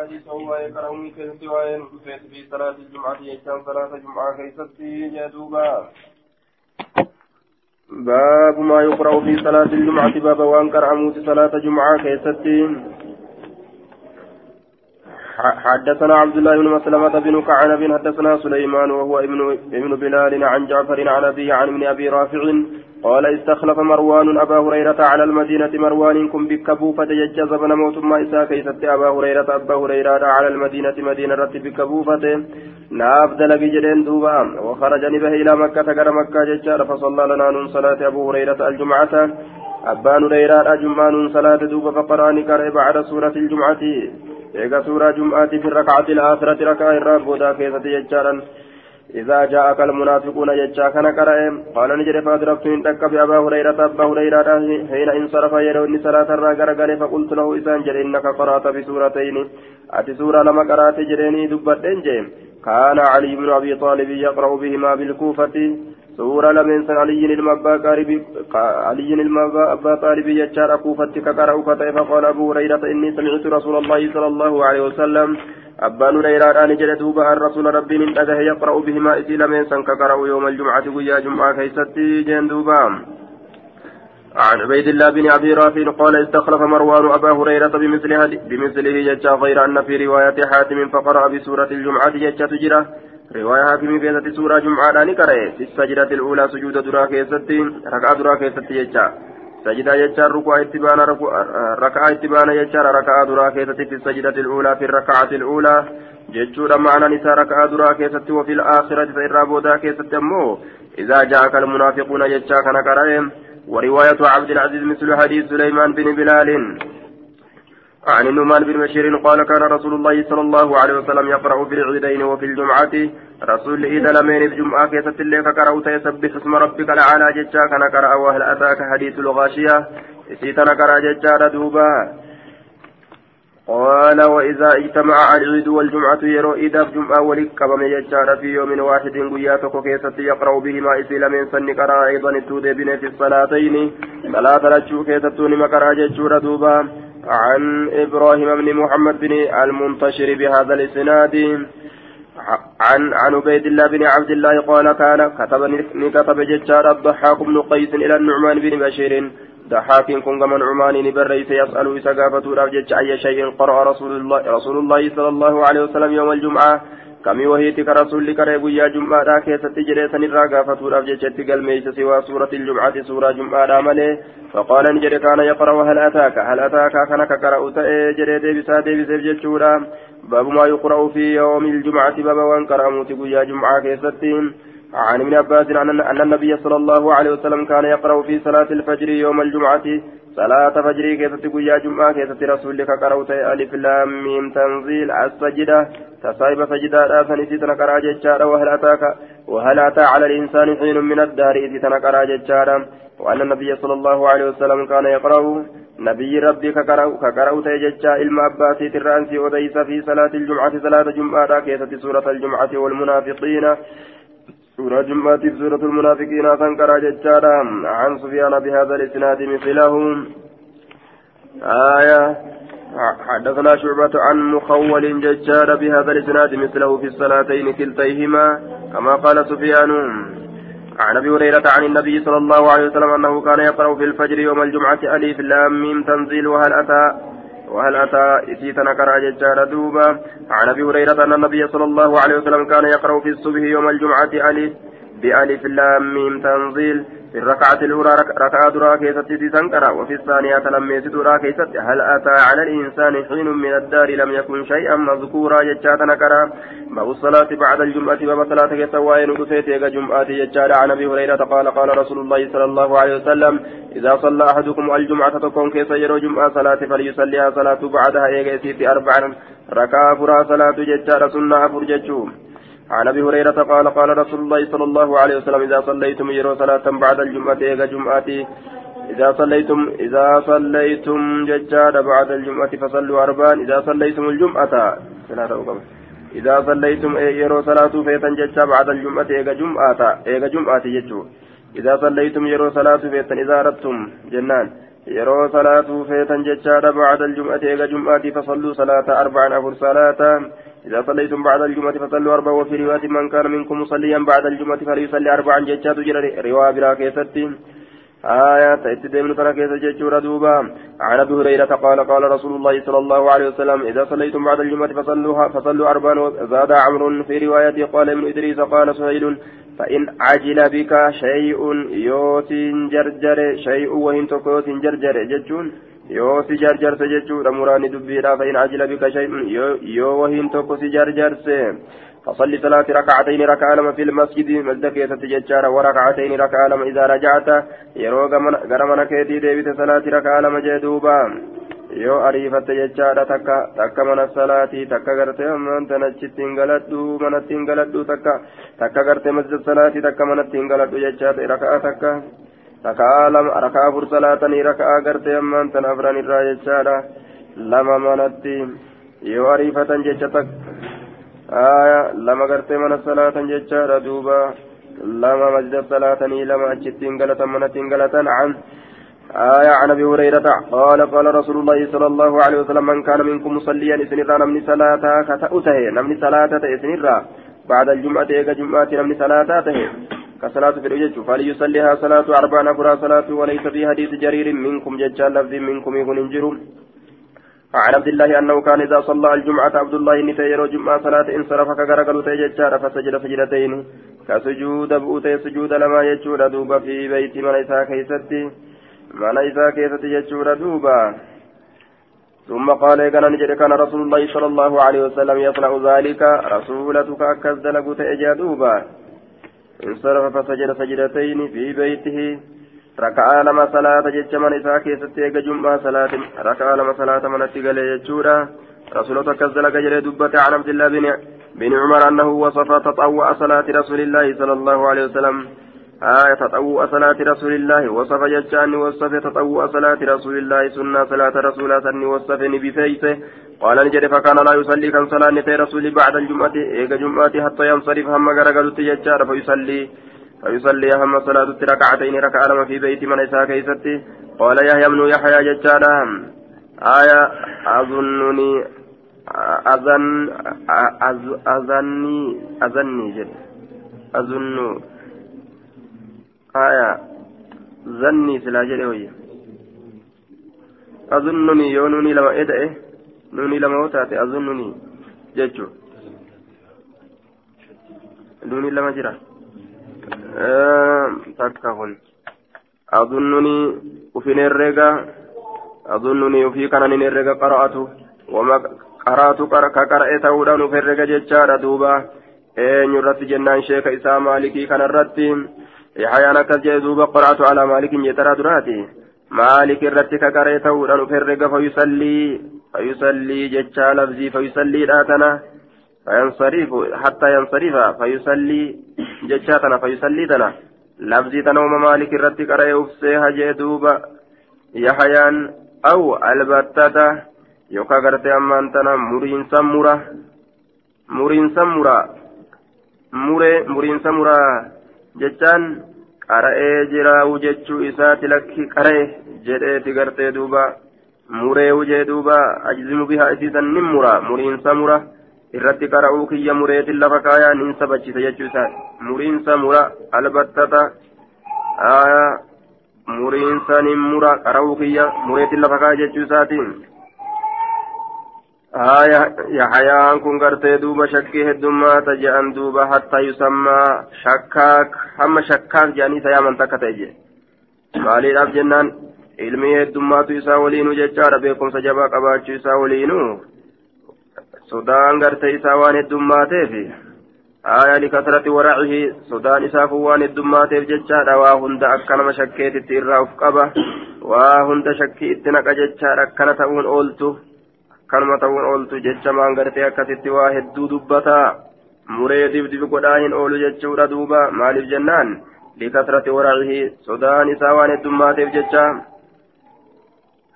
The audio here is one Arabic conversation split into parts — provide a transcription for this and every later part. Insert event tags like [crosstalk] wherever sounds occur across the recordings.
حديث هو يكرهني كيف وين في صلاة الجمعة يجتمع صلاة الجمعة كيف جدوبا باب ما يقرأ في صلاة الجمعة باب وأن كرهموت صلاة الجمعة كيف حدثنا عبد الله بن مسلمة بن كعنب حدثنا سليمان وهو ابن ابن بلال عن جعفر عن أبي عن ابن أبي رافع قال استخلف مروان أبا هريرة على المدينة مروان كن بكبو فتججز بن موت ما إسا كيست أبا هريرة أبا هريرة على المدينة مدينة رت بكبو فتي نافدل بجدين دوبا وخرج نبه إلى مكة غير مكة ججار فصلى لنا نون صلاة أبو هريرة الجمعة. أبا هريرة جمعة صلاة دوبا فقراني كره بعد سورة الجمعة. إيقا سورة جمعة في الركعة الآخرة ركعة الراب بودا كيسة يجارا إذا جاءك المنافقون يجا كان قرأ قال نجد فأدركت إن تك بأبا هريرة أبا هريرة حين انصرف يروني صلاة الراقر فقلت له إسان جل إنك قرأت بسورتين أتي سورة لما قرأت جريني دبتين جيم كان علي بن أبي طالب يقرأ بهما بالكوفة سورة لمن سن علي المبا قارب علي المبا طالب يجار كوفة كقرأ فتح فقال أبو هريرة إني سمعت رسول الله صلى الله عليه وسلم أبان هريرة أن جل دوبا الرسول ربي من أجه يقرأ بهما إسي لمن سن كقرأ يوم الجمعة ويا جمعة كيستي جن دوبا عن عبيد الله بن أبي رافع قال استخلف مروان أبا هريرة بمثله بمثله يجا غير أن في رواية حاتم فقرأ بسورة الجمعة يجا تجرى رواية حاكم كيست سورة جمعة نكره في السجدة الأولى سجود درا كيست ركعة درا كيست يجا. سجدة يجا ركوع اتبانا ركعة اتبانا يجا ركعة درا كيست في السجدة الأولى في الركعة الأولى. جتشورا معنى نساء ركعة درا كيست وفي الآخرة فإرى بودا كيست أمو. إذا جاءك المنافقون يجا كنكره ورواية عبد العزيز مثل حديث سليمان بن بلال. عن النعمان بن بشير قال كان رسول الله صلى الله عليه وسلم يقرأ في العيدين وفي الجمعة. رسول إذا لمين بجمعة كيست اللي كقرأ تيسبح اسم ربك الأعلى جتشا كان قرأ وهل أتاك حديث الغاشية؟ إسيتنا قرأ جتشا دوبا قال وإذا اجتمع العيد والجمعة يرو إذا جمعة ولكبم يجار في يوم واحد قياتك كيست يقرأ بهما. إسيل من سن قرأ أيضا التود بن في الصلاتين. ثلاثة لجو كيستون مقرأ جتشور دوبا عن إبراهيم بن محمد بن المنتشر بهذا الإسناد عن عن عبيد الله بن عبد الله قال كان كتب كتب ججار الضحاك بن قيس إلى النعمان بن بشير. ضحاك كن من عمان بريس يسأل إسقافة رابجج أي شيء قرأ رسول الله رسول الله صلى الله عليه وسلم يوم الجمعة. كمي وهيتك رسول كريب يا جمعة كيست جريسن الراقافة رابجج قلميس سوى سورة الجمعة سورة جمعة ملي فقال نجري كان يقرأ هل أتاك هل أتاك كان كقرأ جري ديبسا ديبسا جتشورا باب ما يقرأ في يوم الجمعة باب وان قرأ موتي يا جمعة كيستين عن ابن عباس أن النبي صلى الله عليه وسلم كان يقرأ في صلاة الفجر يوم الجمعة صلاة فجر كيف تقول يا جمعة كيف رسولك قرأت ألف لام ميم تنزيل السجدة تصايب سجدة فنسي تنقرأ جتشارا وهل أتاك وهل أتى على الإنسان حين من الدهر إذ تنقرأ جتشارا وأن النبي صلى الله عليه وسلم كان يقرأ نبي ربي كقرأ تيجتشا إلما أباسي ترانسي وديس في صلاة الجمعة صلاة جمعة كيسة سورة الجمعة والمنافقين سورة جمعة سورة المنافقين تنكر جتشارا عن سفيان بهذا الإسناد مثله. آية. حدثنا شعبة عن مخول ججار بهذا الإسناد مثله في الصلاتين كلتيهما كما قال سفيان. عن أبي هريرة عن النبي صلى الله عليه وسلم أنه كان يقرأ في الفجر يوم الجمعة الف لام ميم تنزيل وهل أتى وهل أتى إسيتنا كرا ججار دوبا؟ عن أبي هريرة أن النبي صلى الله عليه وسلم كان يقرأ في الصبح يوم الجمعة ألف بألف لام ميم تنزيل. في الركعة الأولى ركعة درا كيست تنكر وفي الثانية لم يزد درا كيست هل أتى على الإنسان حين من الدار لم يكن شيئا مذكورا ججات نكرا باب الصلاة بعد الجمعة باب صلاة كسوائن كسيت جمعة ججال عن أبي هريرة قال قال رسول الله صلى الله عليه وسلم إذا صلى أحدكم الجمعة تكون كيس يرو جمعة صلاة فليصليها صلاة بعدها. إيجا أربعا. ركعة فرا صلاة ججال سنة أفر ججوم عن أبي هريرة قال قال رسول الله صلى الله عليه وسلم إذا صليتم يرو صلاة بعد الجمعة ايغا جمعتي إذا صليتم إذا صليتم ججاد بعد الجمعة فصلوا أربعا إذا صليتم الجمعة إذا صليتم يرو صلاة فيتن ججا بعد الجمعة إيغا جمعة إيغا جمعة ججو إذا صليتم يرو صلاة فيتن إذا أردتم جنان. يرو صلاة فيتن جتشارا بعد الجمعة إيجا جمعة فصلوا صلاة أربعا أفر صلاة. إذا صليتم بعد الجمعة فصلوا أربعا وفي رواية من كان منكم مصليا بعد الجمعة فليصلي أربعا جتشات جرى رواية بلا كيستين آية تأتي من ترى كيف جتشورا دوبا عن أبي هريرة قال قال رسول الله صلى الله عليه وسلم إذا صليتم بعد الجمعة فصلوا فصلوا أربعا زاد عمرو في رواية قال ابن إدريس قال سهيل فإن عجل بك شيء يوت جرجر شيء وهن تكوت جرجر جتشون yoo si jarjarse jechuudha muraani dubbiidha fa'in ajila bika yoo wahiin tokko si jarjarse فصلي صلاة ركعتين ركعة لما في المسجد مسجد كيسة تججارا وركعتين ركعة لما إذا رجعت يرو غرمنا كيتي ديبت صلاة ركعة لما جدوبا yoo ariifatte jechaadha takka takka mana salaatii takka gartee ammaanta nachitti hin galadhu manatti hin galadhu takka takka gartee masjid salaatii takka manatti hin galadhu jechaadha lama raka'a afur salaatanii raka'a gartee ammaantan afran irraa jechaadha. Lama manatti yoo ariifatan jecha takka لما قرتي من الصلاة جتشارة دوبا لما مسجد الصلاة لما أجتين قلتا من تنقلتا عن آية عن أبي هريرة قال قال رسول الله صلى الله عليه وسلم من كان منكم مصليا إسنرا نمني صلاة كتأته نمني صلاة إسنرا بعد الجمعة إيقا جمعة نمني صلاة كصلاة في الوجه فليصليها صلاة أربع نفرا صلاة وليس في حديث جرير منكم ججال لفظ منكم يكون انجروا عن عبد الله أنه كان إذا صلى الجمعة عبد الله نتير جمعة صلاة انصرف كغرقل تيججار فسجد سجدتين. كسجود بؤتي سجود لما يجور دوبا في بيت من إساء كيستي من إساء كيستي يجور دوبا. ثم قال إذا نجد كان رسول الله صلى الله عليه وسلم يصنع ذلك رسولتك أكز دلقوا تيجا دوبا. انصرف فسجد سجدتين في بيته ركعة لما صلاة جتش من إساء كيست إيقا جمعة صلاة ركعة لما صلاة من أتقل يجورا رسول كزل قجل دبة عن عبد الله بن بن عمر أنه وصف تطوع صلاة رسول الله صلى الله عليه وسلم. آية تطوع صلاة رسول الله وصف جتشان وصف تطوع صلاة رسول الله سنة صلاة رسول سن وصف بفيسه قال نجد فكان لا يصلي كان صلاة نتي رسول بعد الجمعة. إيقا جمعة حتى ينصرف. هم غرقل تججار فيصلي. فيصلي أهم صلاة ركعتين. ركعة لما في بيت من إساء كيستي. قال يحيى بن يحيى جتانا آية أظنني أظن أظني أظني جل أظن آية ظني سلا وي أظنني يونني لما إدعي. نوني لما وتاتي أظنني جتشو نوني لما جرى takka kun adunnuni ufin herrega adunnuni ufii kanan hin herrega qara'atu wama qaraatu ka qara'e ta'uudhaan uf herrega jechaadha duuba eenyu irratti jennaan sheeka isaa maalikii kanarratti hayaan akkas jedhe duuba qara'atu alaa maalikin jetara duraati maalik irratti ka qara'e ta'uudhaan uf herrega fayusallii fayusallii jechaa labzii fayusalliidhaa tana فينصرف حتى ينصرف فيصلي جتشاتنا فيصلي تنا. لفظي تنوم مالك الرتي قرأ أفسيها جدوبا يحيان أو البتة يوكا قرتي أمان تنا. مرين سمورة مرين سمورة مري مرين سمورة جتشان qara'ee jiraa'u jechuu isaati lakki qara'e jedheeti gartee duuba mureewu jee duuba ajzimu bihaa isiisan nin mura muriinsa mura irratti qara'uu kiyya mureetin lafa kaayaa nin sabachise jechuu isaa muriinsa mura albattata muriinsa nin mura qara'uu kiyya mureetin lafa kaayaa jechuu isaatiin yaxayaan kun gartee duuba shakkii heddummaata je'an duuba hattaa yusammaa shakkaak hamma shakkaak je'anii isa yaaman takka ta'e jee maaliidhaaf jennaan ilmii heddummaatu isaa waliinuu jechaadha beekumsa jabaa qabaachuu isaa waliinuu sodaan gartee isaa waan heddummaateef aayaa likasrati waracihi sodaan isaa kun waan heddummaateef jechaadha waa hunda akka nama shakkeetitti irraa uf qaba waa hunda shakkii itti naqa jechaadha akkana ta'uun ooltu akkanuma ta'uun ooltu jecha maan gartee akkasitti waa hedduu dubbataa muree dibdib godhaa hin oolu jechuudha duuba maaliif jennaan likasrati waracihi sodaan isaa waan heddummaateef jecha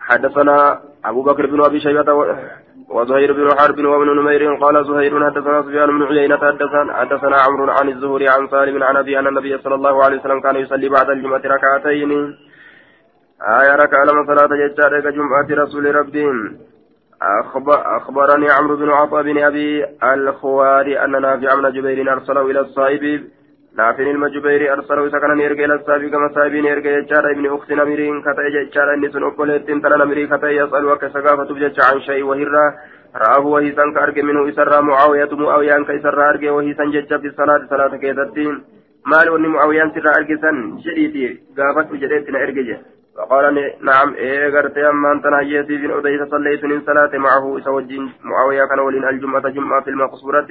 حدثنا أبو بكر بن أبي شيبة وزهير بن حرب وابن نمير قال زهير حدثنا سفيان بن عيينة حدثنا حدثنا عمرو عن الزهري عن سالم عن أبي أن النبي صلى الله عليه وسلم كان يصلي بعد الجمعة ركعتين. آية ركع لما صلاة ججارة جمعة رسول ربهم أخبرني عمرو بن عطاء بن أبي الخواري أن نافع بن جبير أرسله إلى الصائب نافع المجبير أرسله سكن يرجع إلى كما صائب يرجع ججارة ابن أخت نمير كتا ججارة إني سن أقولت نمير كتا يسأل وكسقافة بجج عن شيء وهرة رآه وهي سن كأرجع منه إسرى معاوية معاوية كإسرى أرجع وهي سن جج في الصلاة صلاة كيدتين. wanni mu'aawiyaan sirraa argisan jedhiiti gaafadhu jedheetti na erge je فقال نعم إيه قرت أما أنت نهيتي في أديت صليت من صلاة معه سوجين معاوية كان ولين الجمعة جمعة في المقصورة.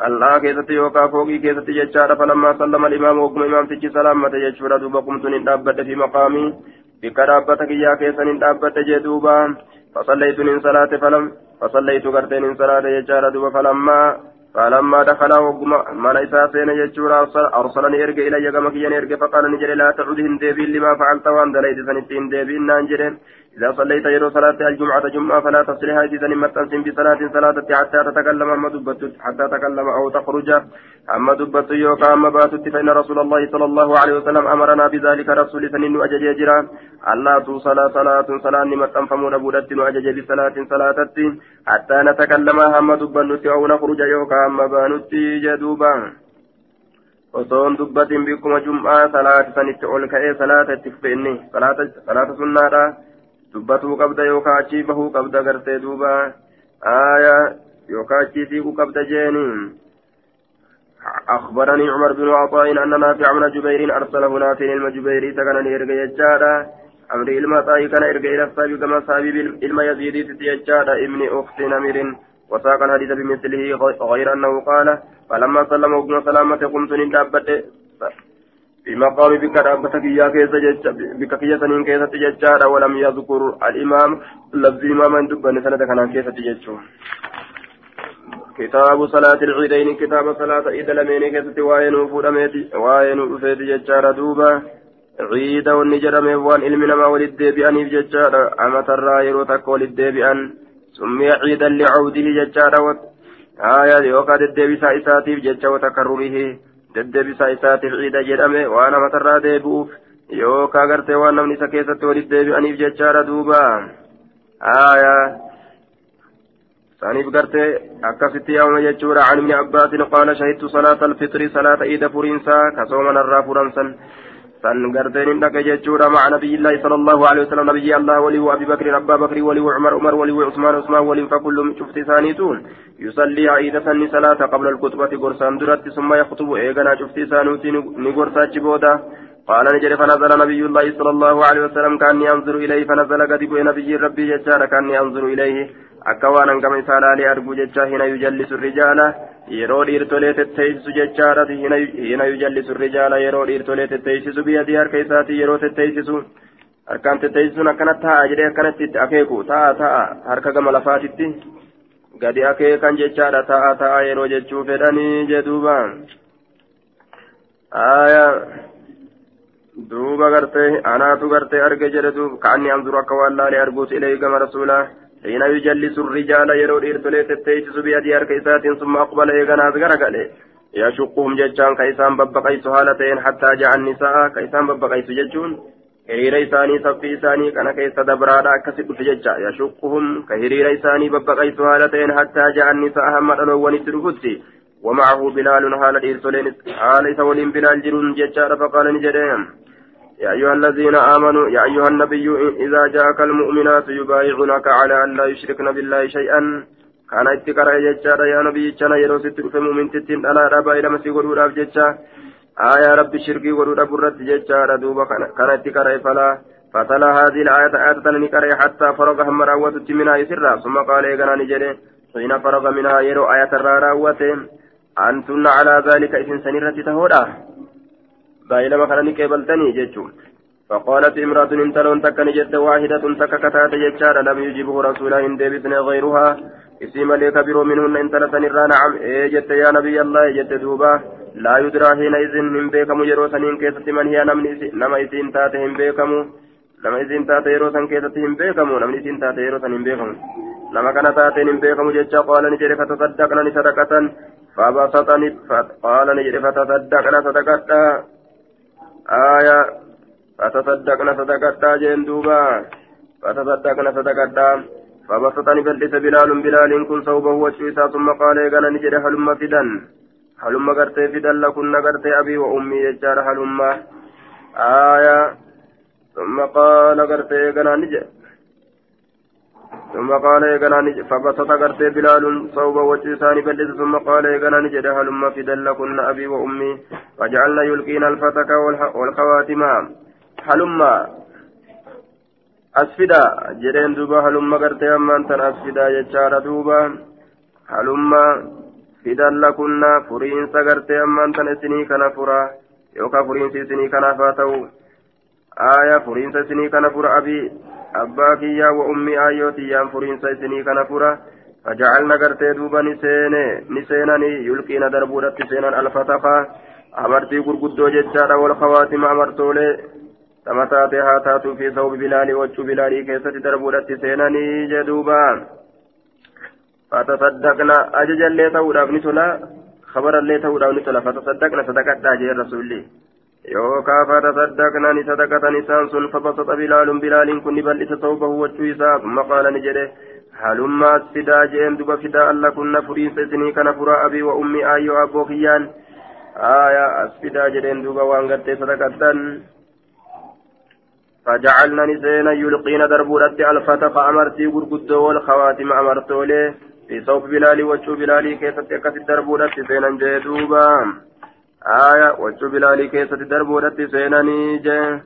قال كيست يوكا فوقي كيست ججارة فلما سلم الإمام وقم إمام تجي سلامة يجفر دوبا قمت ندابت في مقامي. بكرابتك يا كيسا ندابت جدوبا فصليت من صلاة فلم فصليت قرت من صلاة يجارة دوبا فلما فلما دخل وقما من إساء سين يجورا أرسلني إرجع إلي كما كي يرجع فقال نجري لا تعود هندبي لما فعلت وان دليت سنتين دبي نانجرين. إذا صليت يرو صلاة الجمعة جمعة فلا تصلها إذا متنسم بصلاة صلاة حتى تتكلم أما دبت حتى تكلم أو تخرج. أما دبت يوكا أما باتت فإن رسول الله صلى الله عليه وسلم أمرنا بذلك رسول سنين أجج يجرا. ألا توصل صلاة صلاة متنفمون بودت أجج بصلاة صلاة حتى نتكلم أما دبت أو نخرج يوكا أما بانت جدوبا. osoon dubbatin bikkuma jum'aa salaati sanitti ol ka'ee salaata itti fufeenni salaata dubbatuu qabda yookaan achii bahuu qabda gartee duuba. Aayaa yookaan achii siquu qabda jeeni أخبرني عمر بن عطاء أن نافع من جبير أرسله نافع المجبير سكن إرجع يجارا أمر المطاي كان إرجع إلى السابق كما سابب إلما يزيد تيجارا ابن أخت نمر وساق الحديث بمثله غير أنه قال فلما سلم ابن سلامة قمت ندابت في مقام بك رابتك يا كيس بك كيس سنين كيس تججار ولم يذكر الإمام لفظ إماما دبن سنة كان كيس تججار كتاب صلاة العيدين كتاب صلاة عيد لمين كيس وين فودميتي وين فيت ججار دوبا عيد والنجرم وان علمنا ما ولد بأن ججار أما ترى يروتك ولد بأن سمي عيدا لعوده ججار آية يوقع الدبسة إساتيف ججا وتكرره deddeebisa isaatiif ciida jedhame waan namatarraa deebi'uuf yookaan gartee waan namni isa keessatti walitti deebi'aniif jechaadha duuba. Aayaa saniif gartee akkasitti yaamama jechuudha. An ibni abbaasin qaala shahidtu salaata alfitri salaata iida furiinsaa kasoomanarraa furansan san garteen hin dhaqe jechuudha maca nabiyyillahi sala allahu alehi wasalam nabiyyi allah walii wa abi bakrin abbaa bakrii walii wa cumar umar walii wa cusmaan cusmaan waliin fakullum cufti isaaniituun yusallii ciida sanni salaata qabla alkutbati gorsaan duratti summa yaktubu eeganaa cufti isaanuuti ni gorsaachi booda قال نجري فنزل نبي الله صلى الله عليه وسلم كأني أنظر إليه فنزل قد نبي ربي ججار إليه akka waan hangama isaa laalee argu jecha hina yujallisu rijaala yeroo dhiirtolee tetteeysisu jechaadha hina yujallisu rijaala yeroo dhiirtolee tetteeysisu biyyadii harka isaati yeroo tetteeysisu harkaan tetteeysuun akkana ta'a jedhee akkanatti itti akeeku ta'a ta'a harka gama lafaatitti gadi akeekan jechaadha ta'a ta'a yeroo jechuu fedhanii jedhuuba duuba gartee anaatu gartee arge jedhe duuba ka'anni anzuru akka waan laalee arguuti ilee gama rasuulaa حين يجلس الرجال يرو إرتلي تتيسس بيدي أركيسات ثم أقبل إيغانا غرقل يشقهم ججان كيسان ببقيس هالتين حتى جاء النساء كيسان ببقيس ججون hiriira isaanii saffii isaanii kana keessa dabraadha akkasi dhufe jecha. Yashuquhum ka hiriira isaanii babbaqaysu haala ta'een hattaa ja'an nisaa hamma dhaloowwanitti dhufutti. ومعه بلال حال إرسلين حال إسولين بلال جرون ججار فقال نجدهم يا أيها الذين آمنوا يا أيها النبي إذا جاءك المؤمنات يبايعنك على أن لا يشركن بالله شيئا. كان اتكر ججار يا نبي جنا يرو ستر في مؤمن تتين على ربا إلى مسيح ورورا ججار آية رب شركي ورورا برت ججار دوبا. كان اتكر فلا فتلا هذه الآية آية تنكر حتى فرغ هم راوت منها يسرا. ثم قال إيقنا نجري حين فرغ منها يرو آية الراوت أنتن على ذلك إذن سنرة تهودا. بايلما كان كيبلتني جتشون فقالت امرأة انتلون تكني جد واحدة تك كتات جتشار لم يجبه رسولا إن ديبتن غيرها اسم لك برو منهن انتلتن الرا إيه جت يا نبي الله جت دوبا لا يدرى حينئذ من بيكم يرو سنين كيست من هي نما إذن تاتهم بيكم nama isin taate yeroo san keessatti hin beekamu. Namni isin taate yeroo san hin beekamu. Nama kana taateen hin beekamu jecha qaala ni jedhe fatasaddaqna ni sadaqatan. Fabasatani qaala ni jedhe fatasaddaqna sadaqadha آية فتصدقنا صدقتا جين دوبا فتصدقنا صدقتا فبسطني بلس بلال بلال كن صوبه وشيسا ثم قال يقال نجد هلم فدن هلم قرتي فدن لكن قرتي أبي وأمي يجار هلم آية ثم قال قرتي يقال نجد ثم قال يقال نجد فبسط قرتي بلال صوبه وشيساني بلس ثم قال يقال نجد هلم فدن لكن أبي وأمي فجعلنا يلقين الفتك والخواتم هلم asfida jedheen duuba halumma gartee ammaan tan asfida jechaadha duuba halumma fidan lakunna furiinsa gartee ammaan tan isinii kana fura yookaan furiinsi isinii kanaaf haa ta'u aaya furiinsa isinii kana fura abii abbaa kiyyaa wa ummi ayyootiyyaan furiinsa isinii kana fura فجعلنا قرتي دوبا نسيني نسينني يلقينا دربودة سينا الفتقة أمرتي قرقدو جتشارا والخواتم أمرتولي كما تاتي هاتاتو في ثوب بلال وجه بلال كيسة دربودة سيناني جدوبا فتصدقنا أجج اللي أبني تلا خبر اللي أبني تلا فتصدقنا صدقت داجي الرسول يوكا فتصدقنا نصدقة نسان سن فبسط بلال بلال كن بلس ثوبه وجه ثم قال نجده هلما فدا جين دوبا فدا الله كنا فرين سيسني كان فرا أبي وأمي آيو أبو خيان آية أسفدا جدين دوبا وانغتي صدقة فجعلنا نسينا يلقين دربورة الفتق أمرتي قرقدو والخواتم أمرتولي في صوف بلالي وجو بلالي كيف تكت دربورة سينا جدوبا آية وجو بلالي كيف دربورة سينا نيجي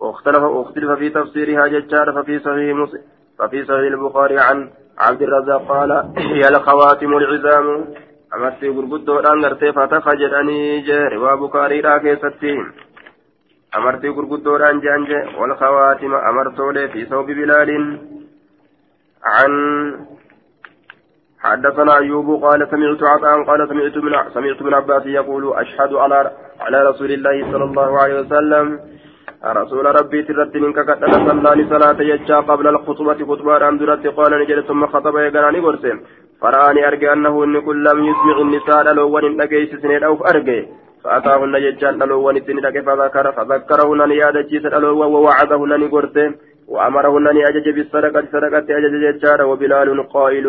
واختلف اختلف في تفسيرها ججار ففي صحيح مسلم ففي صحيح البخاري عن عبد الرزاق قال هي الخواتم العزام أمرتي قرقدو الأنغرتي فتخ جدني جي روا بخاري را كيستين أمرتي غرغدوران جانجة والخواتم أمرتولي في ثوب بلال. عن حدثنا أيوب قال سمعت عطاء قال سمعت من سمعت من عباس يقول أشهد على على رسول الله صلى الله عليه وسلم. رسول ربي ترد منك قد صلى صلاة يجا قبل الخطبة خطبة أن درت قال نجد ثم خطب يقرأني قرسم فرآني أرجى أنه إن كل لم يسمع النساء لو ون أجيس سنين أو أرجى فأتاهن ججان ألوان السنة فذكر فذكرهن نيادجيس ألوان ووعدهن نقرته وأمرهن نيأجج بالصدقة صدقة أجج ججار وبلال قائل.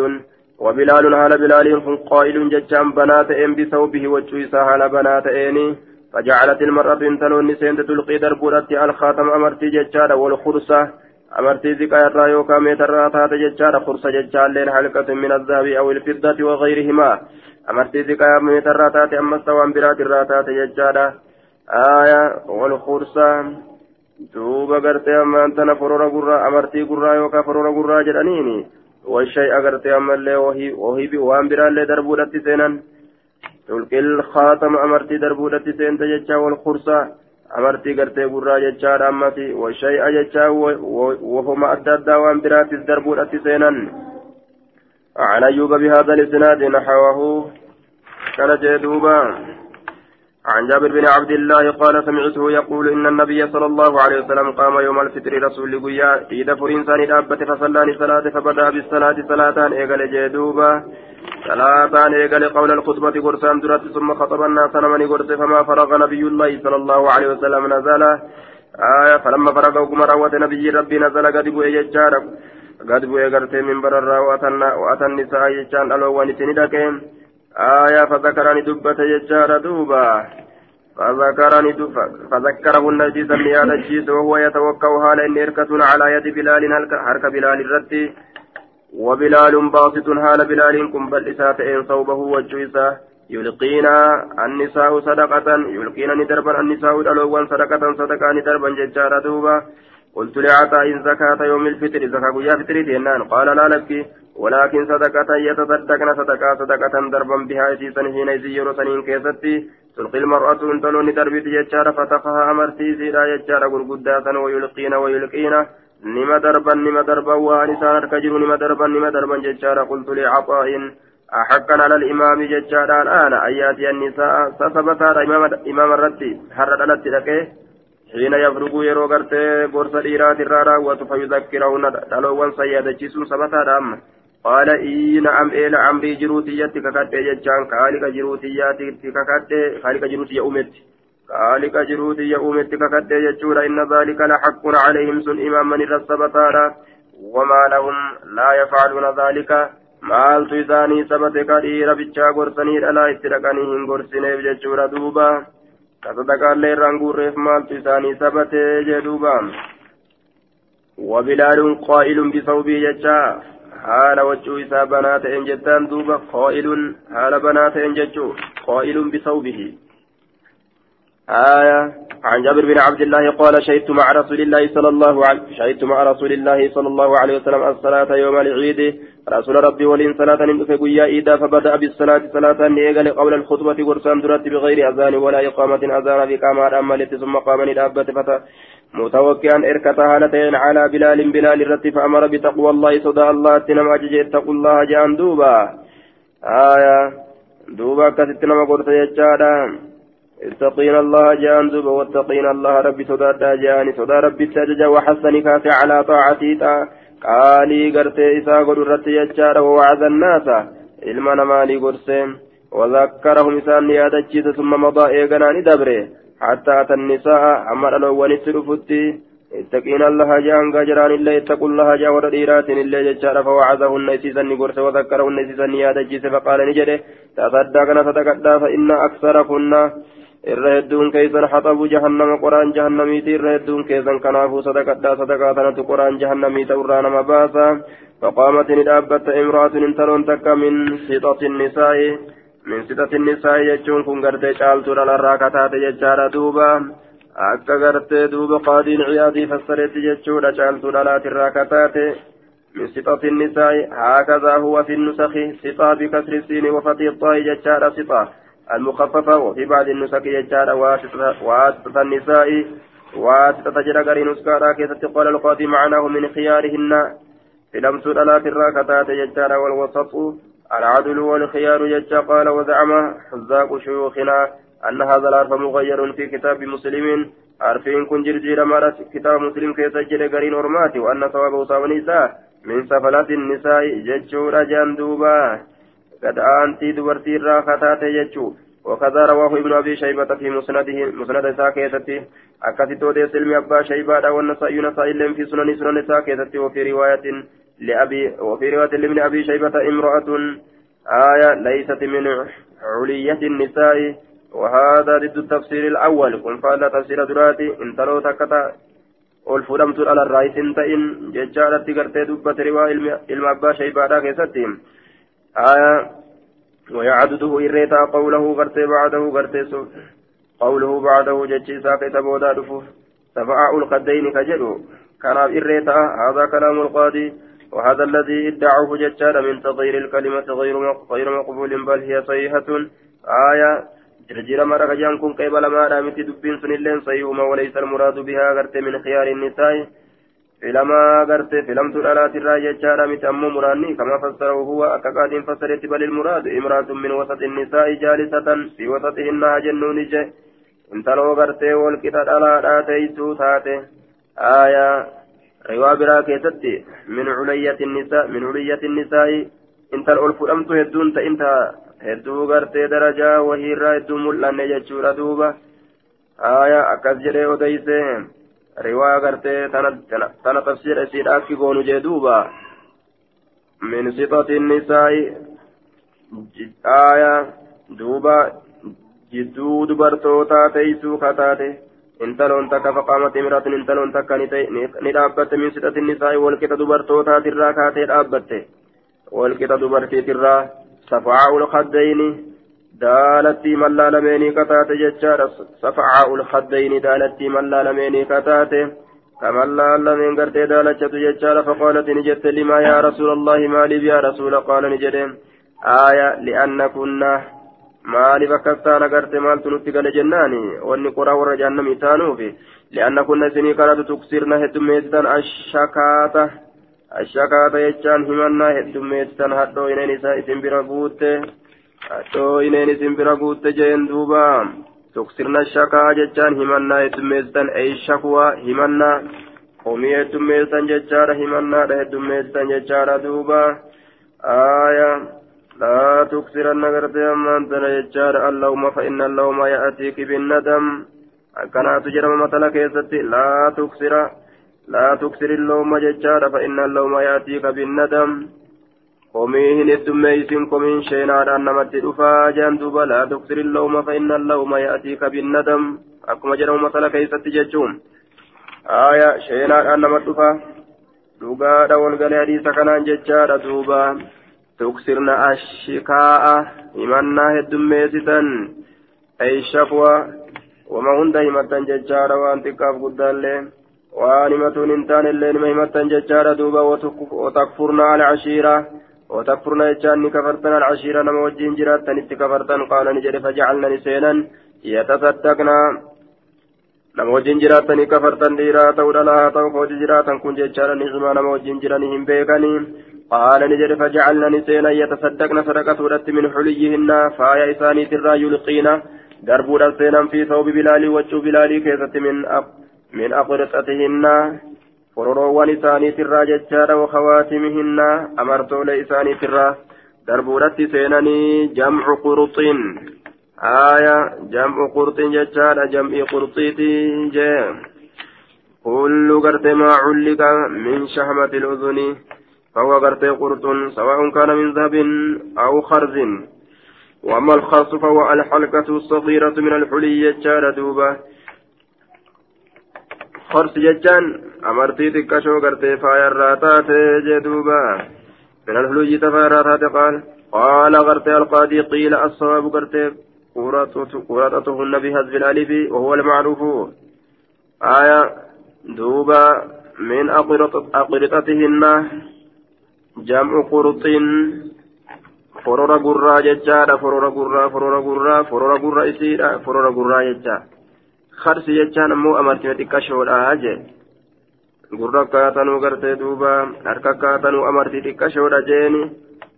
وبلال هال بلال قائل ججان بنات إن بثوبه وجويسا هال بنات إني فجعلت المرأة انتلون نسين تلقي دربورة الخاتم أمرتي ججار والخرصة أمرتي زكاة الرايو كاميت الرأتات ججار خرصة ججار لين حلقة من الذهب أو الفضة وغيرهما. amartii ziqaa meetarraa taate ammas waan biraatirraa taate jechaadha aaya wal kursaa duuba gartee ammaan tana forora gurraa amartii gurraa yookaan forora gurraa agartee ammallee wahii waan biraallee darbuudhatti seenan tulqil khaatama amartii darbuudhatti seente jechaa wal kursaa amartii gartee gurraa jechaadha ammati washay jechaa wahuma adda addaa waan biraattis darbuudhatti seenan. عن أيوب بهذا الإسناد نحوه كان جدوبا عن جابر بن عبد الله قال سمعته يقول إن النبي صلى الله عليه وسلم قام يوم الفطر رسول قيا إذا فرنسان دابة فصلاني صلاة فبدأ بالصلاة صلاة إيقل جدوبا صلاة إيقل قول الخطبة قرسان درت ثم خطب الناس نمني قرس فما فرغ نبي الله صلى الله عليه وسلم نزل. آية فلما فرغ وقم روت نبي ربي نزل قد بؤي قد بؤي قرتي من برر وأتى النساء يجان ألوان آية فذكرني دبة يجار دوبا. فذكرني فذكرهن جيزا مياد الجيز وهو يتوكا حال إن إركة على يد بلال حرك بلال الرد. وبلال باسط حال بلال كن بل إساتين صوبه وجويسا. يلقينا النساء صدقة يلقينا ندربا النساء الألوان صدقة صدقة ندربا ججارة دوبا. قلت لعطاء زكاة يوم الفطر زكاة يا فطري قال لا لك. ولكن صدقة يتصدقن صدقة صدقة دربا بها يسيسا حين يزير سنين كيستي. تلقي المرأة انتلوني دربي يجار فتقها أمرتي زيدا يجار قرقداسا ويلقين ويلقين. نما دربا نما دربا وانسان كجر نما دربا نما دربا ججار قلت لعطاء أحقا على الإمام ججار الآن أياتي النساء سسبتا إمام, الرتي حرد التي حين يفرغ يرو غرس ديرات الرارا وتفيذكرون دلوان سيادة سبتا دام قال إي نعم إيه نعم ري جروتيات ككاتة ججان خالق جروتيات ككاتة خالق جروتية أمت خالق جرود يؤوم اتككت يجور إن ذلك لحق عليهم سن إمام من الرسبتارا وما لهم لا يفعلون ذلك maaltu isaanii sabate ka dhiira bichaa gorsanii dhalaa itti dhaqanii hin gorsineef jechuudha duuba ka sadaqaallee irraan guurreef maaltu isaanii wabilaaluun qaa'ilun bisawbii jechaa haala wachuu isaa banaa ta'een jettaan duuba qaa'ilun haala banaa ta'een jechuu qaa'ilun bisawbihi آية. عن جابر بن عبد الله قال شهدت مع رسول الله صلى الله عليه شهدت مع رسول الله صلى الله عليه وسلم الصلاة يوم العيد. رسول ربي ولين صلاة قيا إيدا فبدأ بالصلاة صلاة نيقل قبل الخطبة ورسان درت بغير أذان ولا إقامة أذان في كامار أمالت ثم قام ندابت فتا. متوكئا إركتا هالتين على بلال بلال الرت فأمر بتقوى الله صدى الله تنم أجج اتقوا الله جان دوبا. آية. دوبا كستنم قرط يجادا. اتقين الله جان دوبا واتقين الله ربي صدى جاني صدى ربي التججى وحسن كافي على طاعتي qaalii gartee isaa godhu irratti jechaadha wawacada annaasa ilma namaanii gorsee وذكرهم إسان يادتشيس ثم مضى إيغنان دبره حتى أتى النساء أما الألوان السلفتي اتقين الله جان جران الله اتقوا الله جا وديرات الله ججار فوعظهن إسيسا نقرس وذكرهن إسيسا يادتشيس فقال نجده. تصدقنا صدقنا فإن أكثركن. Irra hedduun keeysan haxabu jahannama qoraan jahannamiiti irra hedduun keessan kanaafuu sadaqadhaa sadaqaa tanatu qoraan jahannamii ta'urraa nama baasa imraatun intaloon takka min sixati nisaa'i min sixati nisaa'i jechuun kun gartee caaltuu dhalarraa kataate jechaadha duuba akka gartee duuba qaadiin ciyaadii fassareetti jechuudha caaltuu dhalaatirraa kataate من سطة النساء هكذا هو في النسخ سطة بكسر السين وفتح الطاء جتشار سطة المخففة وفي بعض النسك يجار واسطة النساء واسطة جرى نسكارا. كيف قال القاضي معناه من خيارهن. في لمس الألاف الراكتات يجار والوسط. العدل والخيار يجار قال وزعم حزاق شيوخنا أن هذا العرف مغير في كتاب مسلم. عارفين كن جرجير مرس كتاب مسلم كيف جرى قرين ورماتي وأن ثوابه نساء. من سفلات النساء ججور جندوبا. قد أنتي دبرتي الراكتات يجو وكذا رواه ابن أبي شيبة في مسنده مسند ساكيتتي أكثت ودي سلم أبا شيبة والنسائي نسائي في سنن سنن ساكيتتي وفي رواية لأبي وفي رواية لابن أبي شيبة امرأة آية ليست من علية النساء وهذا ضد التفسير الأول كن فعل تفسير دراتي إن تلو تكتا والفرمت على الرئيس تئن ججالة قرتي دبة رواية علم أبا شيبة كيستي آية. ويعدده إريتا قوله غرتي بعده غرتي قوله بعده جتشي ساقط بودا دفوف. سفعاء القدين كجلو كان إريتا هذا كلام القاضي. وهذا الذي ادعوه جتشان من تغيير الكلمة غير مقبول بل هي صيحة. آية. جرجير مرة جان كن قبل ما رأمت دبين سن اللين صيوما وليس المراد بها غرتي من خيار النساء. Filamaa garte filamtuu dhalaatirraa jechaadha miti ammoo muraanni kama fassarahu huwa akka qaadiin fassaretti balil muraadu imraatun min wasati nisaa'i jaalisatan fi wasatihinna haa jennuun ije intaloo gartee walqixa dhalaadhaa teeysuu taate aayaa riwaa biraa keessatti min culiyyati nisaa'i intal ol fudhamtu hedduun ta'inta hedduu gartee darajaa wahiirraa hedduu mul'anne jechuudha duuba aayaa akkas jedhee odeyse riwaa gartee tana tafsiira isiidha akki goonu jee duuba. Min sixati nisaa'i aaya duuba jidduu dubartootaa teeysuu kataate. Intaloon takka faqaamat imraatun intaloon takka ni dhaabbatte min sixati nisaa'i walqixa dubartootaatirraa kaatee dhaabbatte walqixa dubartiitirraa safaa'ul kaddayni daalattii mallaa lameenii kataate jechaadha safacaa ulkaddayni daalattii mallaa lameenii kataate كملا لمن قرتي دالتشت ججال فقالت نجت لما يا رسول الله مالي يا رسول قال نجدين آية لأن كنا مالي بكتان قرت مال تنتقل جناني وإني قرى ورجعنا ميتانو في لأن كنا سني كانت تكسرنا هدميتان الشكاتة. الشكاتة يجان همنا هدميتان هدو إنين إسا إسم dhoo ineen isin bira guutte jeen duuba tuksirna shakaa jechaan himannaa heddummeessitan eeyshakuwa himannaa homii heddummeessitan jechaadha himannaadha heddummeessitan jechaadha duuba aaya لا تكسرن غرتي أمان تنجار اللوم فإن اللوم يأتيك بالندم أكنا تجرم مثلا كيستي لا تكسر لا تكسر اللوم ججار فإن اللوم يأتيك بالندم قوميهن الدميسين قومين شينار أنمت دفا جندوبا لا تكسر اللوم فإن اللوم يأتيك بالندم أكما جرم مثلا كيستي ججوم آية شينار أنمت دفا dhugaadha walgalee hadiisa kanaan jechaadha duuba tuksirna ashikaa'a himannaa heddummeessitan ay shakwa wama hunda himattan jechaadha waan xiqqaaf guddaallee waan himatuun hin taanellee nima himattan jechaadha duuba watakfurna alcashiira watakfurna nama wajjiin jiraattanitti kafartan qaala ni jedhe fajacalnani seenan yatasaddaqna nama wajjin jiraatanii kafartan dhiiraa ta'uu dhalaa haa ta'u hojii jiraatan kun jechaadha ni'imaa nama wajjin jiranii hin beekanii قال نجد فجعلنا نسينا يتصدقن صدقة من حليهن فايا إساني ترى يلقين دربودا سينا في ثوب بلال وجه بلال كيسة من أق من أقرطتهن فرروان إساني ترى ججارا وخواتمهن أمرتو لإساني ترى دربودا سيناني جمع قرط آية جمع قرط ججارا جمع قرطيتي جيم كل قرط ما علق من شحمة الأذن فهو غرتي قرط سواء كان من ذهب أو خرز وأما الخرص فهو الحلقة الصغيرة من الحلي يجار دوبة خرص ججان أمرتي تكشو غرتي فاير راتات جدوبة من الحلي تفايرات قال قال غرتي القاضي قيل الصواب غرتي قرطتهن بهزب الألف وهو المعروف آية دوبة من أقرطتهن جمع قرط forora gurraa jechaadha forora gurraa forora gurraa forora gurra isiidha forora gurraa jecha. Karsi jechaan ammoo amartima xiqqashoodha jee. Gurra akkaatanuu gartee duuba harka akkaatanuu amartii xiqqashoodha jeeni.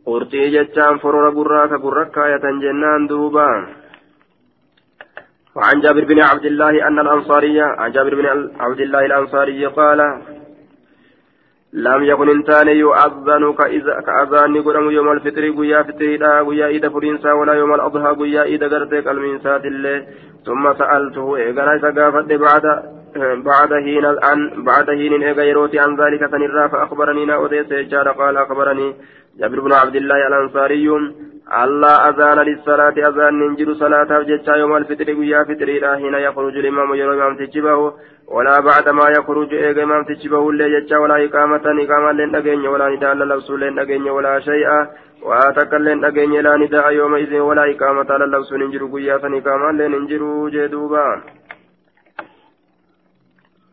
Qurxii jechaan forora gurraa ka gurra kaayatan jennaan duuba. وعن جابر بن عبد الله أن الأنصارية عن جابر بن عبد الله الأنصاري قال لم يكن انتان يؤذن كأذان قدم يوم الفطر قيا فطريدا قيا إيدا فرنسا ولا يوم الأضحى قيا إيدا قرتك المنسات الله ثم سألته إيقنا سقافت بعد بعد حين عن بعد حين إيقا عن ذلك سنرا فأخبرني نأوديس قال أخبرني جابر بن عبد الله الأنصاري الله أذان للصلاة أذان ننجر صلاة جتا يوم الفطر ويا فطر حين يخرج الإمام يرى إمام تجبه ولا بعد ما يخرج إيغا إمام تجبه اللي جتا ولا إقامة إقامة لن أجين ولا نداء للبس لن أجين ولا شيء واتكل لن أجين لا نداء يومئذ ولا إقامة للبس ننجر ويا فنقامة لن ننجر جدوبا.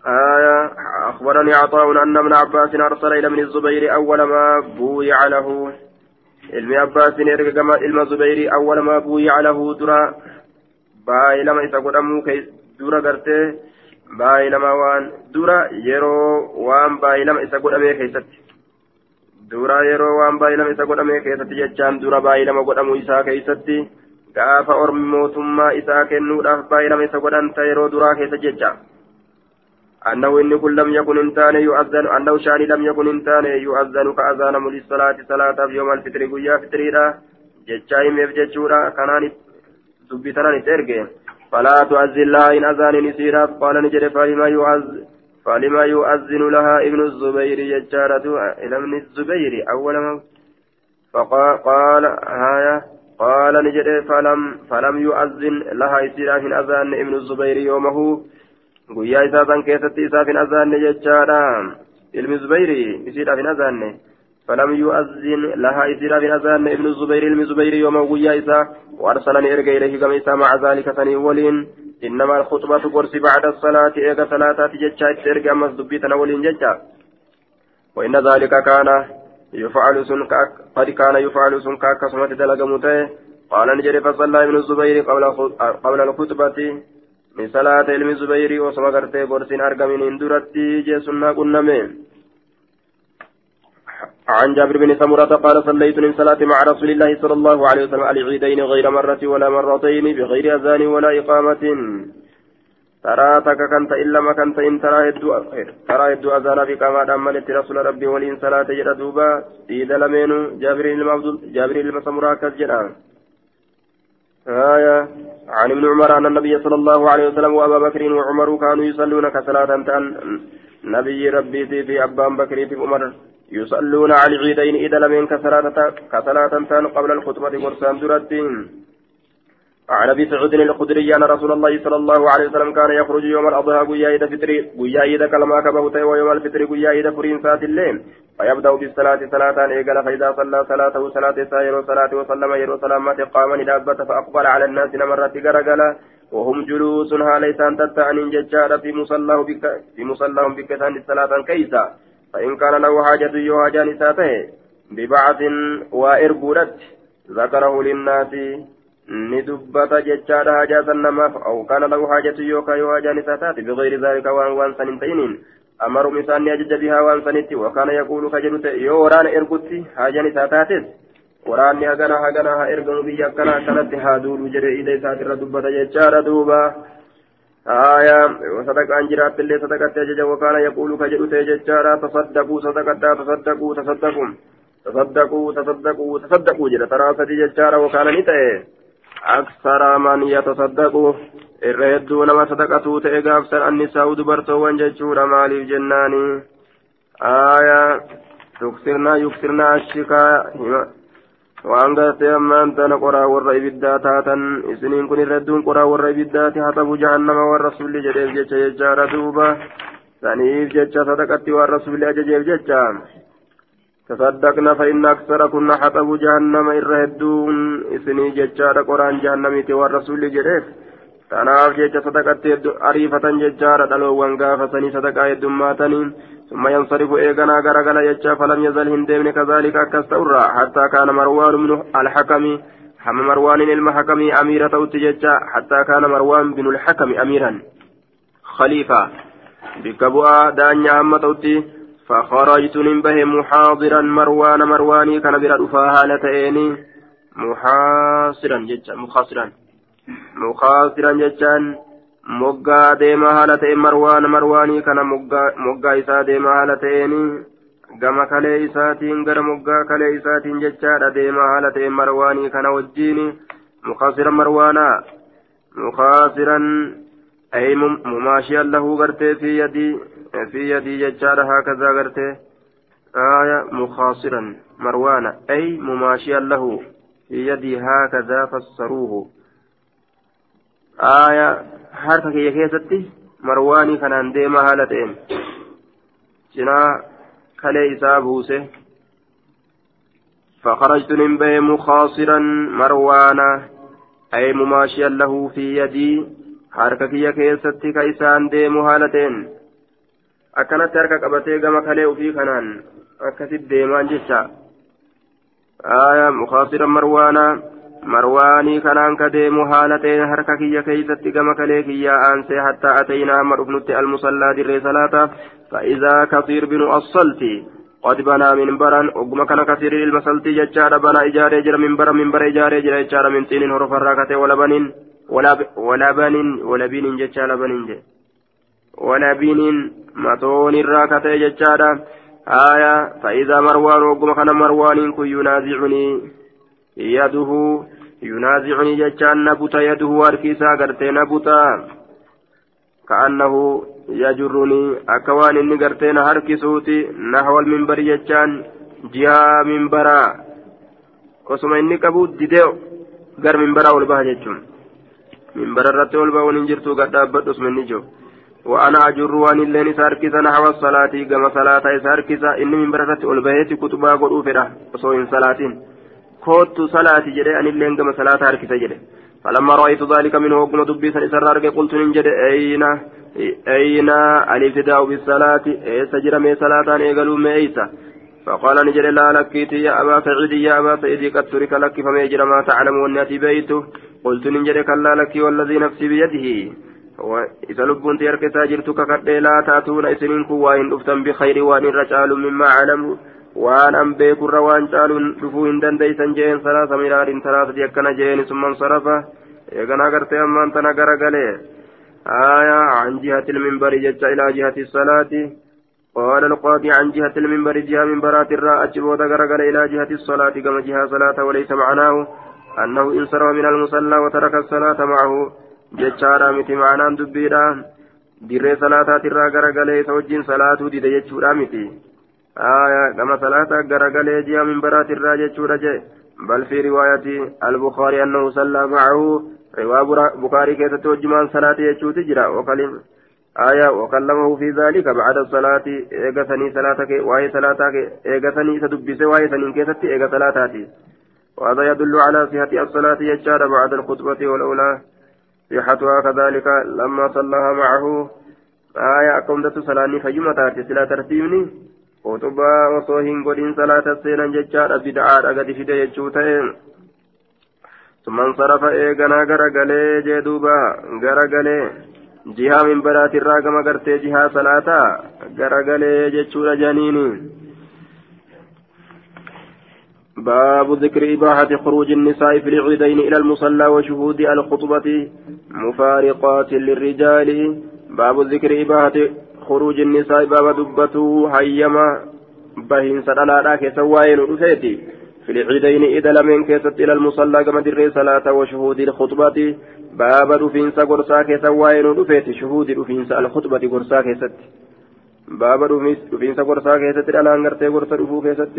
آية أخبرني عطاء أن ابن عباس أرسل إلى ابن الزبير أول ما بويع له ilmi abbaasin erga gama ilma zubeyrii awwalamaa buuyya lahu dura baay'ilama isa godhamuu dura gartee baay'ilama waan dura yeroo waan baay'ilama isa godhamee keessatti dura yeroo waan baay'ilama isa godhamee keessatti jechaan dura baay'ilama godhamuu isaa keessatti gaafa ormi mootummaa isaa kennuudhaaf baay'ilama isa godhanta yeroo duraa keessa jecha أنه إن كن لم يكن إنتان يؤذن أنه شاني لم يكن إنتان يؤذن كأذان مولي الصلاة صلاة يوم الفطر قيا فطريرا جتشاي ميف جتشورا كانان دبتنا نترجع فلا تؤذن لها إن أذان نسيرا قال نجري فلما يؤذن فلما يؤذن لها ابن الزبير ججارة إلى ابن الزبير أول ما فقال هايا قال نجري فلم فلم يؤذن لها إسيرا في أذان ابن الزبير يومه. Guyyaa isaa san keessatti isaaf hin azaanne jechaadha. Ilmi zubayri isiidhaaf hin azaanne. فلم يؤذن لها إسراف أذان ابن الزبير ابن الزبير يوم ويا إسا وأرسلني إرجع إليه كما إسا مع ذلك ثاني ولين إنما الخطبة قرص بعد الصلاة إيجا صلاة تجتشا إرجع مسدبي تنولين جتشا وإن ذلك كان يفعل سن قد كان يفعل سن كاكسمة دلقمته قال نجري فصلى ابن الزبير قبل قبل الخطبة من صلاة علم الزبير وصما قرتي قرسين أرقمين اندرتي جيسنا قنمي عن جابر بن سمرة قال صليت من صلاة مع رسول الله صلى الله عليه وسلم العيدين غير مرة ولا مرتين بغير أذان ولا إقامة takka kan ta'in lama kan ta'in taraa hedduu azaanaa fi qaamaadhaan malitti rasuula rabbii waliin salaate jedha duuba dhiida lameenu jaabiriin ilma samuraa akkas jedha آية. عن ابن عمر أن النبي صلى الله عليه وسلم وأبا بكر وعمر كانوا يصلون كصلاة تان نبي ربي في أبان بكر في عمر يصلون على العيدين إذا لم كصلاة كصلاة قبل الخطبة مرسام درتين. عن أبي سعود الخدري أن رسول الله صلى الله عليه وسلم كان يخرج يوم الأضحى قيا فطري قيا كلما كبهت ويوم الفطر قيا فرين سات الليل. فيبدأ بالصلاة صلاة ايقل فإذا صلى صلاته صلاة سائر صلاة وسلم يرو سلامات قام ندابه فأقبل على الناس نمرت غرغلا وهم جلوس ليس أن تتعني ججار في مصلاه بك في مصلاه بك صلاه كيسا. فإن كان له حاجة يو حاجة نساته ببعث واربودت ذكره للناس. Ni dubbata jechaadha hajaa san namaaf aw kaana lahu haajatu yookaan yoo hajaan isaa taate bigayri zaalika waan waan san hin ta'iniin amarum isaan ni ajaja bihaa waan sanitti wakaana yaquulu ka jedhu ta'e yoo waraana ergutti hajaan isaa taates waraanni hagana hagana haa ergamu biyya akkana akkanatti haa duulu jedhe ida isaatirra dubbata jechaadha duuba آية وصدقان جرات اللي صدقت أجج وكان يقول كجل تججارا تصدقوا صدقتا تصدقوا تصدقوا تصدقوا تصدقوا تصدقوا جل ترى سدي وكان نتأ أكثر من يتصدق الرهدو نما صدقته تأجا أكثر النساء دبرتوان ججورا مالي جناني آية تكسرنا يكسرنا الشكا waan gartee ammaan tana qoraa warra ibiddaa taatan isiniin kun irradduun qoraa warra ibiddaati hatabu jahannama waan rasulli jedheef jecha jechaadha duuba saniif jecha sadaqatti waan rasulli ajajeef jecha تصدقنا فإن أكثر كنا حطب جهنم إرهدون إسني ججار قرآن جهنم والرسول جريف تناف جج صدقت أريفة ججار دلوان غافسني صدقا يدماتني ثم ينصرف إيغانا غرغلا يجا فلم يزل هندمن كذلك كستورا حتى كان مروان بن الحكم حم مروان المحكم أميرة أوتججا حتى كان مروان بن الحكم أميرا خليفة بكبوا دانيا أمة فخرجت من به محاضرا مروان مرواني كان برا دفاها لتئني محاصرا جتا مخاصرا مخاصرا جتان moggaa deemaa haala ta'e marwaan marwaanii kana moggaa isaa deemaa haala ta'eeni gama kalee isaatiin gara moggaa kalee isaatiin jechaadha deemaa haala ta'e marwaanii kana wajjiin mukaasiran marwaanaa mukaasiran ay mumaashiyan lahu gartee fi yadii في يدي ججار هكذا قرته آية مخاصرا مروان أي مماشيا له في يدي هكذا فسروه آية حرفك يا كيستي مرواني كان ديما هالتين جنا كلي إسابوسه فخرجت من بي مخاصرا مروانا أي مماشيا له في يدي حركك يا كيستي كيسان ديمو هالتين akkanatti harka qabatee gama kalee ofii kanaan akkasit deemaan jecha aya mukaasiran marwaana marwaanii kanaan ka deemu haala ta'e harka kiyya keeysatti gama kalee kiyyaa aansee hattaa ataynaa hamma dhufnutti almusallaa dirree salaata فإذا كثير بن الصلت قد بنى منبرا وقم كان كثير المسلتي ججار بنى إجارة جرى منبرا منبر إجارة جرى ججار من طين هرف الراكة ولا بنين ولا ولا بنين ولا بنين ججار بنين wanabiiniin matoon irraa kata'e jechaadha. Haaya fa'iidaa marwaan ogguma kana marwaaniin kun yuunaazicunii yaduhu. Yunaazicunii jechaan nabuta yaduhu harkiisaa gartee nabuta ka'annahu yajurrunii akka waan inni gartee na harkisuuti. Nahwal minbari jechaan jiyaa minbaraa kosuma inni qabu didee'u gar minbaraa ol baha jechuun. Minbara irratti ol bahuun hin jirtu gad dhaabbadhu osuma inni jiru. وأنا أجر وأن اللين ساركسا نحو الصلاة كما صلاة ساركسا إني من بررة البيت كتبا قلوا فرة وصوين صلاة. كوت صلاة جري أن اللين كما صلاة هاركسا جري. فلما رأيت ذلك منه وقم دبي سنسرار قلت ننجد أين؟ أين؟ الابتداء بالصلاة إيسا سجر من صلاة إيقلوا ميسا فقال نجري لا لكيت يا أبا سعيد يا أبا سعيد قد ترك لك فما يجرى ما تعلم والناتي بيته. قلت نجري كلا لك والذي نفسي بيده. Isiniin kun waa hin dhuftan bikayri waan irra caalu mimmaa calamu waan an beekurra waan caaluun dhufuu hin dandeeysan jeen salaasa miraarin talaasati akkana jeen summan sarafa eeganaa gartee ammaan tana gara galee آية عن جهة المنبر جت إلى جهة الصلاة قال القاضي عن جهة المنبر جهة منبرات الراء أجبوت غرقل إلى جهة الصلاة كما جهة صلاة وليس معناه أنه انصرف من المصلى وترك الصلاة معه جتشارا متي معناه دبيرا dirree salaataatirraa garagalee isa wajjin salaatuu dide jechuudha miti gama salaataa garagalee ji'a minbaraatirraa jechuudha jee bal fi riwaayati albukaarii annahu sallaa macahu riwaa bukaarii keessatti wajjumaan salaate jechuuti jira wakalim آية وكلمه في ذلك بعد الصلاة إيغسني صلاتك وهي صلاتك إيغسني سدبس وهي سنين كيست إيغ صلاتاتي وهذا يدل على صحة الصلاة يجار بعد الخطبة والأولى صحتها كذلك لما صلىها معه. آية قمدة صلاني فجمتات سلا ترتيبني. خطبة وصوهن قدين صلاة السينا ججار بدعاء أقد فيدي يجوتين. ثم انصرف إيغنا غرغلي جدوبا غرغلي. jihaa minbaraatirraa gama gartee jihaa salaataa garagalee jechuudha janiini باب ذكر إباحة خروج النساء في العيدين إلى المصلى وشهود الخطبة مفارقات للرجال. باب ذكر إباحة خروج النساء باب دبته هيما بهين سدلالا كسواين رفيتي في العيدين إذا لم كيست إلى المصلى كما در صلاة وشهود الخطبة. باب رفينسا قرصا كيسا واين رفيت شهود رفينسا الخطبة قرصا كيست. باب رفينسا قرصا كيست الآن قرتي قرصا رفو كيست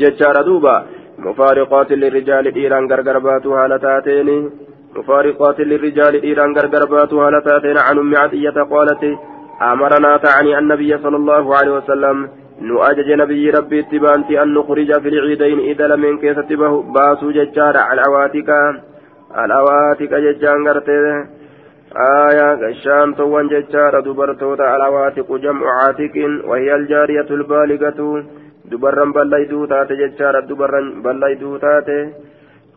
ججار دوبا مفارقات للرجال إيران غرغر باتو هالتاتين مفارقات للرجال إيران غرغر باتو هالتاتين عن أم عطية قالت أمرنا تعني النبي صلى الله عليه وسلم نؤجج نبي ربي اتبانتي أن نخرج في العيدين إذا لم كيست باسو ججار على عواتك العواتك ججان غرتي آية غشان توان ججار دبرتوتا العواتق جمع عاتق وهي الجارية البالغة. دبرا بليدو تاتي ججار دبرا بليدو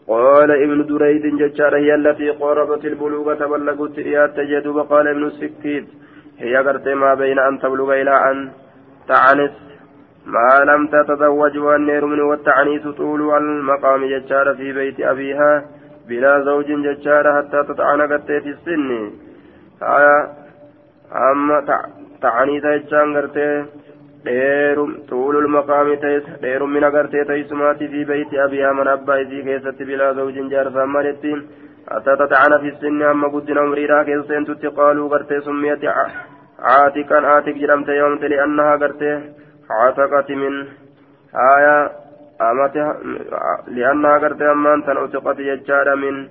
قال ابن دريد ججار هي التي قربت البلوغة بلغت إيات تجد وقال ابن السكيت هي غرتي ما بين أن تبلغ إلى أن تعنس. ما لم تتزوج والنير من والتعنيس طول المقام ججار في بيت أبيها. بلا زوج ججار حتى تطعن قتي في السن آية أما تعني تجان قرتي tuulul maqaami ta'es dheerum mina gartee teessumaati fi beeyti abiyaa mana abbaa isii keessatti bilaa zawjin jaarsaan maletti hatta tatacana fi sinni amma guddina umriidhaa keessa seentutti qaaluu gartee summiyati caatiqan aatik jedhamte yoomte li'annahaa gartee caataqati min haayaa أمتها لأنها قرت أمان تنعتقت يجار من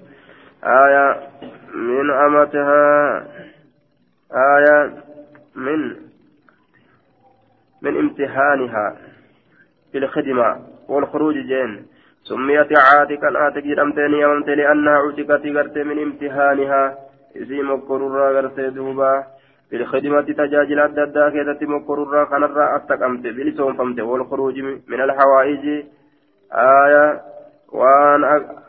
آية من أمتها آية من من امتحانها في الخدمة والخروج جين. سميت عاتقا عاتق جرمتين يومت لأنها عتقت قرت من امتحانها. إذي مقرر قرت دوبا. في الخدمة تجاجل الددا كيدت مقرر خنر أتقمت بلسون فمت والخروج من الحوائج. Aayaa waan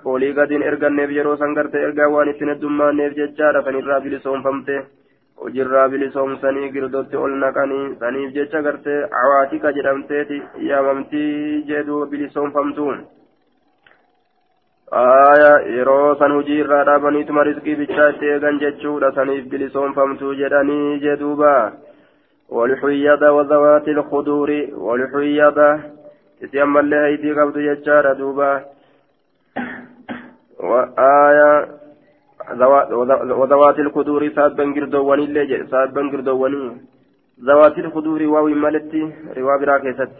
olii gadiin erganneef yeroo san gartee ergaa waan ittiin heddummaanneef jechaadha kan irraa bilisoomfamte hojiirraa bilisoomsanii girdotti ol naqanii saniif jecha gartee awaatika jedhamteeti yaamamtii jedhu bilisoomfamtuun. aayaa yeroo san hojii irraa dhaabaniituma riskii bichaa itti eegan jechuudha saniif bilisoomfamtuu jedhanii jedhuuba. والحيض وذوات الخدور والحيض isi ammallee haydii qabdu jechaadha duuba آية وذوات الخدور سابا قردواني اللي سابا قردواني ذوات الخدور واوي مالتي روا براكيست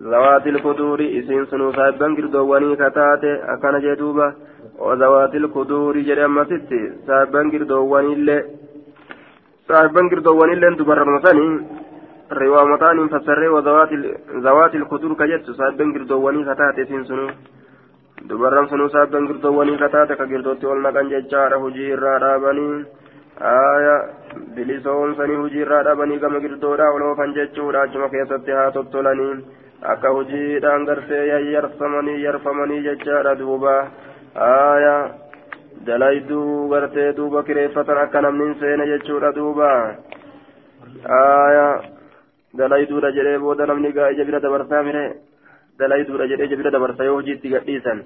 ذوات الخدور إسين سنو سابا قردواني كتاتي أكان جدوبا وذوات الخدور جريما ستي سابا قردواني اللي سابا قردواني اللي انتو برر riwaamataan fassarree zawaati ilkudur ka jettu saabban girdoowwanii kataate siin sunu dubarran sunuu saabban girdoowwanii kataate ka girdootti ol naqan jechaadha hujii irraa dhaabanii aya bilisoomsanii hujii irraa dhaabanii gama girdoodha ol oofan jechuudha achuma keessatti haa tottolanii akka hujiidhaan gartee yayyarsamanii yarfamanii jechaadha duuba aya dalayduu gartee duuba kireeffatan akka namni hin seene jechuudha duuba aya dalayduudha jedhee booda namni gaa ija bira dabarsaa mire dalayduudha jedhee ija bira dabarsa yoo hojiitti gadhiisan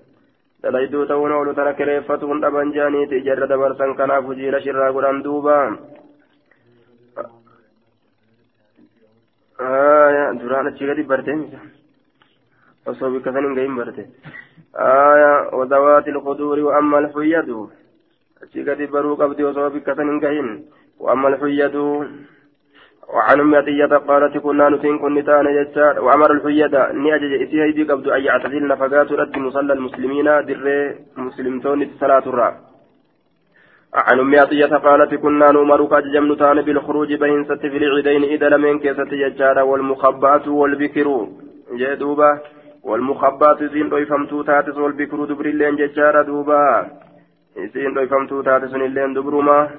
dalayduu ta'uun oolu tana kireeffatuun dhaban jaaniiti jarra dabarsan kanaaf hojiila shirraa godhan duuba duraan achi gadi bartee osoo bikka san hin gahin barte wadawaati ilquduuri wa amma alxuyyadu achi gadi baruu qabdi osoo bikka san hin gahin wa amma alxuyyadu وعن أم قالت كنا نتين كن تانا يجار وأمر الحيدة نأجج إسي هيدي قبض أن يعتزلن فقات رد مصلى المسلمين در مسلمتون صلاة الرا. عن أم قالت كنا نؤمر كأججم نتان بالخروج بين ست في العيدين إذا لمن كيسة يجار والمخبات والبكر. جدوبة والمخبات زين رويفمتو تاتس والبكر دبر اللين ججار دوبا. زين رويفمتو تاتس اللين دبرما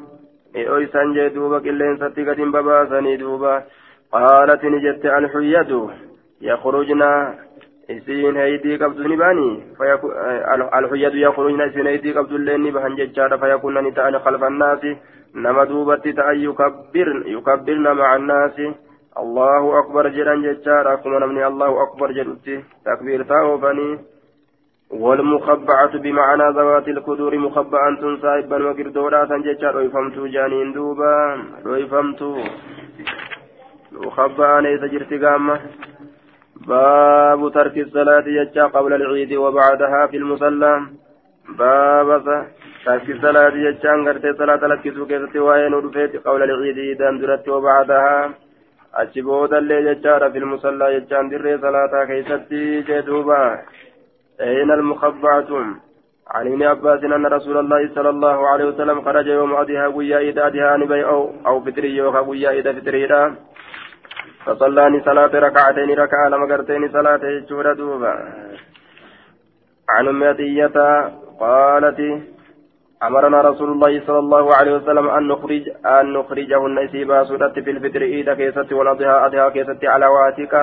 jee duuba qilleensatti gad hin babaasanii duuba qaalati ni jette alxuyyatu yakhrujna isiin heydii qabdu ni baani alxuyyatu yakhrujna isiin heydii qabdullee ni bahan jechaadha fayakunna ni ta'ani khalfa annaasi nama duubatti ta'an yukabbirna maca annaasi allahu akbar jedhan jechaadha akkuma namni allahu akbar jedhutti takbiirtaa oofanii والمخبعة بمعنى ذوات الكدور مخبعة صاحبا وقردولا سنجتشا. رويفمتو جانين دوبا. رويفمتو. مخبعة ليس جرت باب ترك الصلاة يجا قبل العيد وبعدها في المصلى. باب ترك الصلاة يجا انقرت صلاة لكسو كيف وين ودفيت قبل العيد دندرت وبعدها. أجبود اللي يجا في المصلى يجا دري صلاة كيستي جدوبا. أين المخبعة عن ابن عباس أن رسول الله صلى الله عليه وسلم خرج يوم أدها ويا إذا أدها نبي أو أو فطري يوكا ويا إذا فطري فصلاني صلاة ركعتين ركعة لما قرتين صلاة جورة دوبا. عن أم قالت أمرنا رسول الله صلى الله عليه وسلم أن نخرج أن نخرجهن إسيبا سورة في الفطر إيدا كيست والأضحى أضحى كيست على واتك.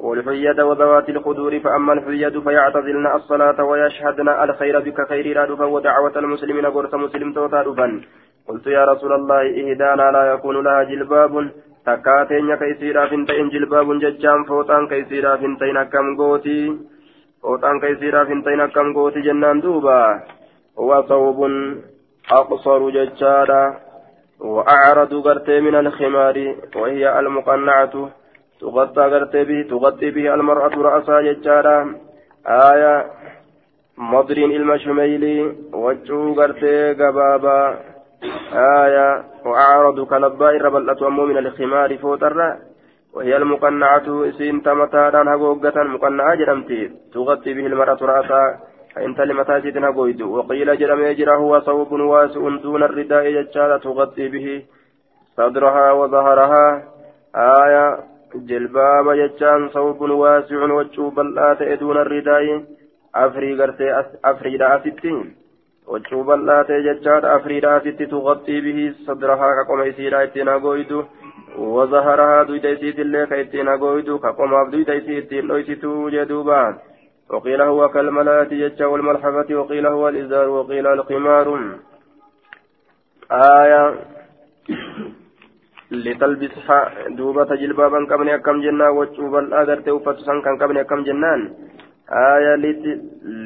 والحية وذوات القدور فأما الحية فيعتزلن الصلاة ويشهدن الخير بك خير رادفا ودعوة المسلمين قرص مسلم توتا قلت يا رسول الله إهدانا لا يكون لها جلباب تكاتين كيسيرا فنتين جلباب ججام فوتان كيسيرا فنتين أكم غوتي فوتان كيسيرا فنتين أكم غوتي جنان دوبا هو ثوب أقصر ججارا وأعرض قرتي من الخمار وهي المقنعة تغطى غرتي به تغطي به المرأة رأسها ججارا آية مضرين المشميلي وجهه غرتي قبابا آية وأعرض كلباء ربلة أمو من الخمار فوتر وهي المقنعة إسين تمتاران هقوقة مقنعة جرمتي تغطي به المرأة رأسها فإنت لمتاجد نقويد وقيل جرم يجرى هو صوب واسع دون الرداء ججالة تغطي به صدرها وظهرها آية waccuu bal'aa ta'e duuna ridaayi afrii gartee afriidha asitti waccuu bal'aa ta'e jechaadha afriidha asitti tuqaxxii bihi sadrahaa ka qoma isiidha ittiin hagooydu wazaharahaa duyda isiitillee ka ittiin hagooydu ka qomaaf duyda isii ittiin dhoysituu jedhuuba وقيل هو كالملاة يجا والملحفة وقيل هو الإزار وقيل القمار آية لتلبسها دوبة جلبابا كمن أكم جنان وجوبا الأغرت وفتسا كان كمن أكم جنان. آية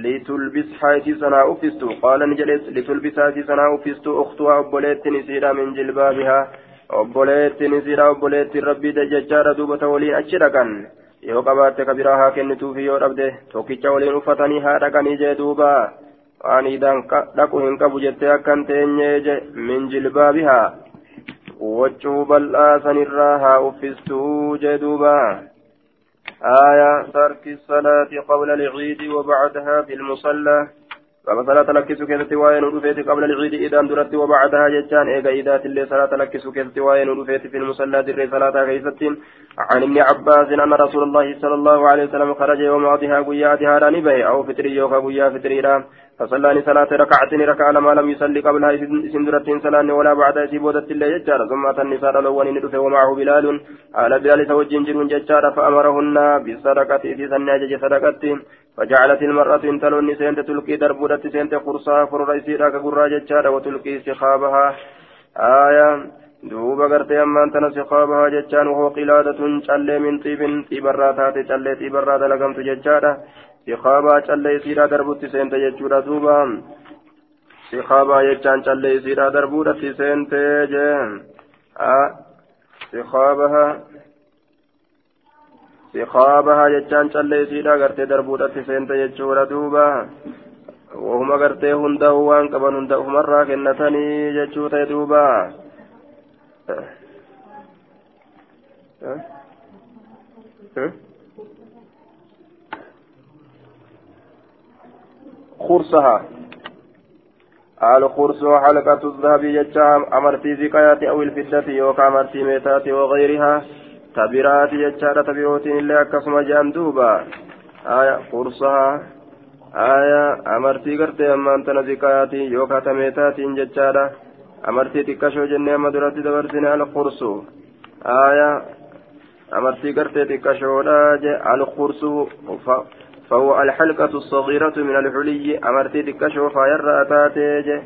لتلبسها في سنة أفستو. قال نجلس لتلبسها في سنة أفستو. أختها أبوليت نسيرا من جلبابها. أبوليت نسيرا أبوليت ربي دجاجارة دوبة ولين أشركا yoo qabaatte kabiraa haa kennituufi yoo dhabde tokkicha waliin uffatanii haa dhaqanii jee duuba waan idaan dhaqu hin qabu jettee akkan teenyee je min jilbaabihaa وجهه بل آسن الراها أفستو جدوبا. آية ترك الصلاة قبل العيد وبعدها في المصلى فمثلا تلكس كيست وين رفيت قبل العيد إذا درت وبعدها جتان. إيجا إذا تلي صلاة تلكس كيست وين رفيت في المصلى در صلاة كيست عن ابن عباس أن رسول الله صلى الله عليه وسلم خرج يوم عضها قيا دهارا نبي أو فطري يوكا قيا فطريرا فصلى صلاة ركعتين ركع لما لم يصلي قبلها سندرة صلاة ولا بعد سيبودة الله ججار ثم أتى النساء الأول ندفع ومعه بلال. على بلال توجه جرون ججار فأمرهن بالصدقة. في سنة صدقة. فجعلت المرأة تلون سنت تلقي دربودة سنت قرصا فر رئيسيرا كقرى ججار وتلقي سخابها. آية. duuba gartee ammaan tana siqaabahaa jechaan wahoo qilaadatun callee min xiibin xiibarraa taate callee xiibarraa dalagamtu jechaadha سخابا چلي سيرا دربوت سنت يجورا دوبا سخابا يجان چلي سيرا دربوت سنت جن سخابها سخابها يجان چلي سيرا غرتي دربوت سنت يجورا دوبا وهما غرتي هنده وان قبن هنده مرة كنتني يجوتا دوبا أه. أه. خرصها الخرص حلقة الذهب يجام أمرتي زكايات أو الفدة يوكا أمرتي ميتات وغيرها. تبرات يجار تبروت إلا كسم جان دوبا. آية خرصها آية أمرتي قرتي أما أنت زكايات يوكا تميتات ججارة أمرتي تكشو جنة مدرة دبرتنا الخرص آية أمرتي قرتي تكشو الخرص فهو الحلقة الصغيرة من الحلي أمرتي تكشوفا يرى تاتي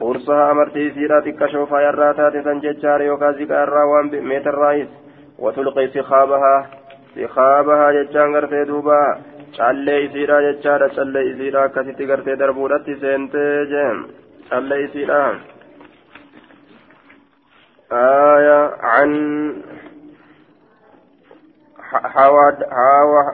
خرصها أمرتي سيرا تكشوفا يرى تاتي سنججار يوكازيك الراوان بميت الرئيس. وتلقي سخابها. سخابها ججان غرتي دوبا. callee isiidha jechaadha callee isiidha akkasitti gartee darbuudhatti seentee jeen callee آية عن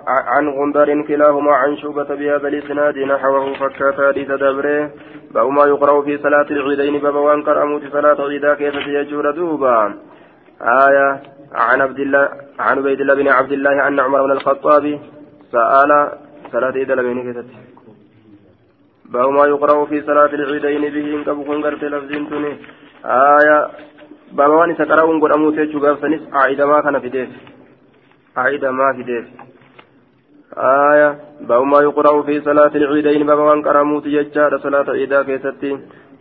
عن غندر كلاهما عن شوبة بهذا الإسناد نحوه فكاتا حديث دبره. باب ما يقرأ في صلاة العيدين باب وانكر أموت صلاة عيدا كيف يجور دوبا. آية عن عبد الله عن عبيد الله بن عبد الله أن عمر بن الخطاب سأل صلاة عيد لبين كيست باب ما يقرأ في صلاة العيدين به إن كبكون قرت لفظين آية باب وان سكرون قد أموت يجوغاف سنس عيد ما كان في ديس عيد ما في ديف آية باب ما يقرأ في صلاة العيدين باب من كرموت يجار صلاة عيدا كيستي.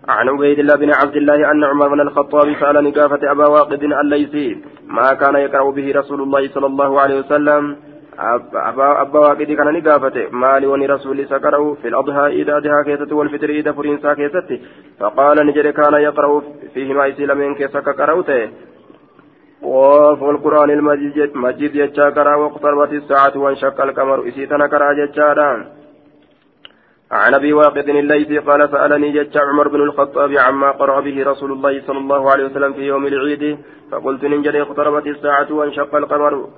عن عبيد الله بن عبد الله أن عمر بن الخطاب سأل نقافة أبا واقد الليثي ما كان يقرأ به رسول الله صلى الله عليه وسلم. أبا واقد كان نقافة مالي وني رسول سكره في الأضحى إذا أضحى كيست والفطر إذا فرنسا كيست فقال نجد كان يقرأ فيهما إسلامين كيسك كروته. وفي القرآن المجيد مجيد يجا كرا واقتربت الساعة وانشق القمر إسيتنا كرا ججادا عن ابي واقد الليثي قال سالني جج عمر بن الخطاب عما قرأ به رسول الله صلى الله عليه وسلم في يوم العيد فقلت ننجلي اقتربت الساعة وانشق القمر